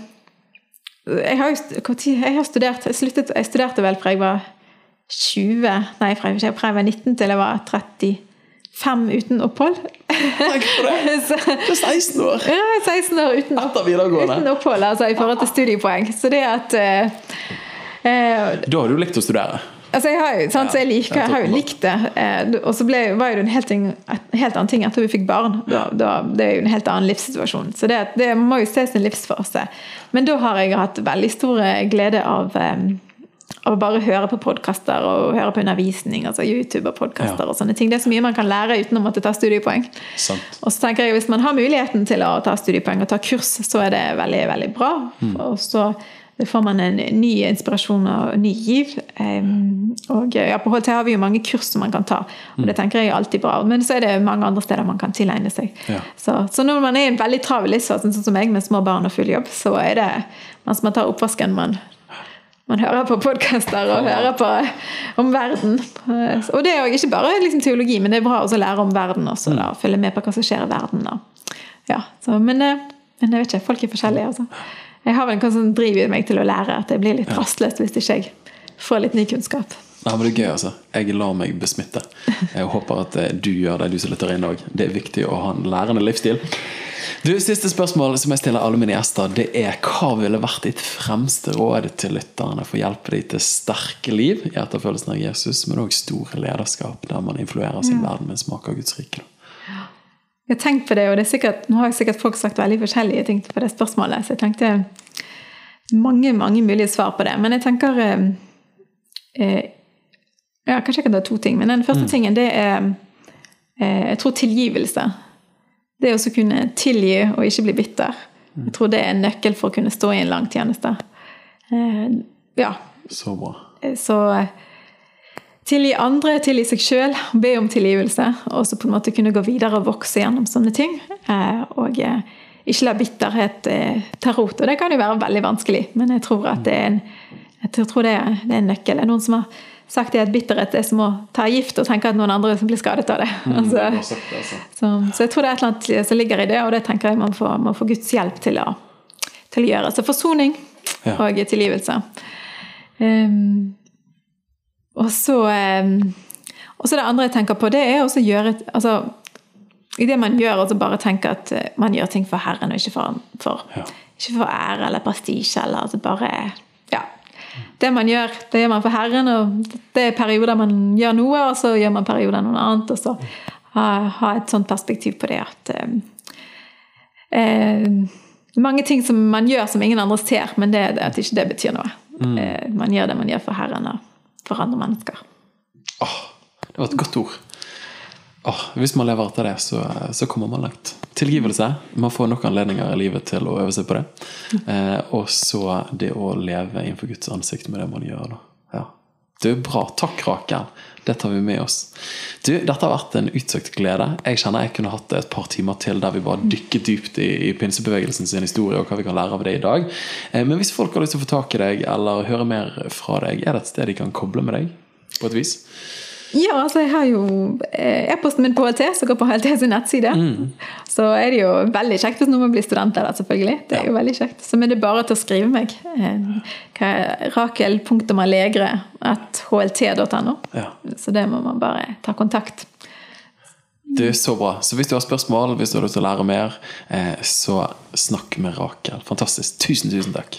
Jeg har jeg har studert jeg, sluttet, jeg studerte vel fra jeg var 20 Nei, fra jeg var 19 til jeg var 35 uten opphold. Takk for det! Du er 16 år! ja, 16 år uten, Etter videregående. uten opphold, altså i forhold til studiepoeng. Så det at eh, eh, Da har du likt å studere. Altså jeg har jo, sant, så jeg, liker, jeg har jo likt det. Eh, Og så ble, var jo det en helt, ting, en helt annen ting etter vi fikk barn. Da, da, det er jo en helt annen livssituasjon. Så det, det må jo ses en livsfase. Men da har jeg hatt veldig stor glede av, eh, av å bare høre på podkaster og høre på undervisning. Altså YouTube og podkaster Ja. og sånne ting. Det er så mye man kan lære uten å måtte ta studiepoeng. Sant. Og så tenker jeg Hvis man har muligheten til å ta studiepoeng og ta kurs, så er det veldig veldig bra. Og så får man en ny inspirasjon og ny giv. Og ja, På HT har vi jo mange kurs som man kan ta, og det tenker jeg er alltid bra. Men så er det mange andre steder man kan tilegne seg. Ja. Så, så når man er i en veldig travel livsfase, sånn som jeg med små barn og full jobb, så er det mens man tar oppvasken man man hører på podkaster og hører på om verden. Og det er jo ikke bare liksom teologi, men det er bra å lære om verden også. Da, følge med på hva som skjer i verden. Ja, så, men, eh, men jeg vet ikke, folk er forskjellige. Altså. Jeg har vel en sånn driv i meg til å lære at jeg blir litt rastløs hvis ikke jeg får litt ny kunnskap. Nei, men Det er gøy, altså. Jeg lar meg besmitte. Jeg håper at eh, du gjør det, du som lytter inn òg. Det er viktig å ha en lærende livsstil. Du, Siste spørsmål som jeg stiller alle mine gjester, det er hva ville vært ditt fremste råd til lytterne for å hjelpe dem til sterke liv i etterfølgelsen av Jesus, men òg store lederskap der man influerer sin verden med smak av Guds rike? Jeg har tenkt på det, og det er sikkert, nå har jeg sikkert folk sagt veldig forskjellige ting på det spørsmålet, så jeg tenkte mange mange mulige svar på det. Men jeg tenker eh, eh, ja, Kanskje jeg kan ta to ting. Men den første mm. tingen, det er eh, Jeg tror tilgivelse. Det å kunne tilgi og ikke bli bitter. Mm. Jeg tror det er en nøkkel for å kunne stå i en lang tjeneste. Eh, ja. Så bra. Eh, så tilgi andre, tilgi seg sjøl, be om tilgivelse. Og så på en måte kunne gå videre og vokse gjennom sånne ting. Eh, og eh, ikke la bitterhet ta rot. Og det kan jo være veldig vanskelig, men jeg tror at det er en, det er, det er en nøkkel. Det er noen som har sagt at bitterhet er som å ta gift og tenke at noen andre blir skadet av det. Mm, altså, altså. Så, så, jeg tror det er et eller annet som ligger i det, og det tenker jeg man får, man får Guds hjelp til å, til å gjøre. Så forsoning ja. og tilgivelse. Um, og så um, Og så det andre jeg tenker på, det er å gjøre altså, I det man gjør, altså bare tenke at eh, man gjør ting for Herren, og ikke for, for, ja. ikke for ære eller prestisje. Eller altså bare Ja. Det man gjør, det gjør man for Herren, og det er perioder man gjør noe, og så gjør man perioder noe annet. Og så ha, ha et sånt perspektiv på det at um, uh, mange ting som man gjør som ingen andre ser, men det, at ikke det betyr noe. Mm. Eh, man gjør det man gjør for Herren og for andre mennesker. Åh, det var et godt ord. Åh, hvis man lever etter det, så, så, kommer man langt. Tilgivelse. Man får nok anledninger i livet til å øve seg på det. Eh, og så det å leve innenfor Guds ansikt med det man gjør. da. Ja. Det er bra. Takk, Rakel. Det tar vi med oss. Du, dette har vært en utsøkt glede. Jeg kjenner jeg kunne hatt et par timer til der vi bare dykket dypt i, i pinsebevegelsen sin historie og hva vi kan lære av det i dag. Eh, men hvis folk har lyst til å få tak i deg eller høre mer fra deg, er det et sted de kan koble med deg? på et vis? Ja, altså jeg har jo eh, e-posten min på HLT, som går på HLT sin nettside. Mm. Så er det jo veldig kjekt hvis noen blir studenter der, selvfølgelig. Det er ja. jo veldig kjekt. Så men det er bare til å skrive meg. Rakel.malegre.hlt.no. Rakel.allegre.hlt.no. Ja. Så det må man bare ta kontakt. Det er så bra. Så hvis du har spørsmål, hvis du har lyst til å lære mer, eh, så snakk med Rakel. Fantastisk. Tusen, tusen takk.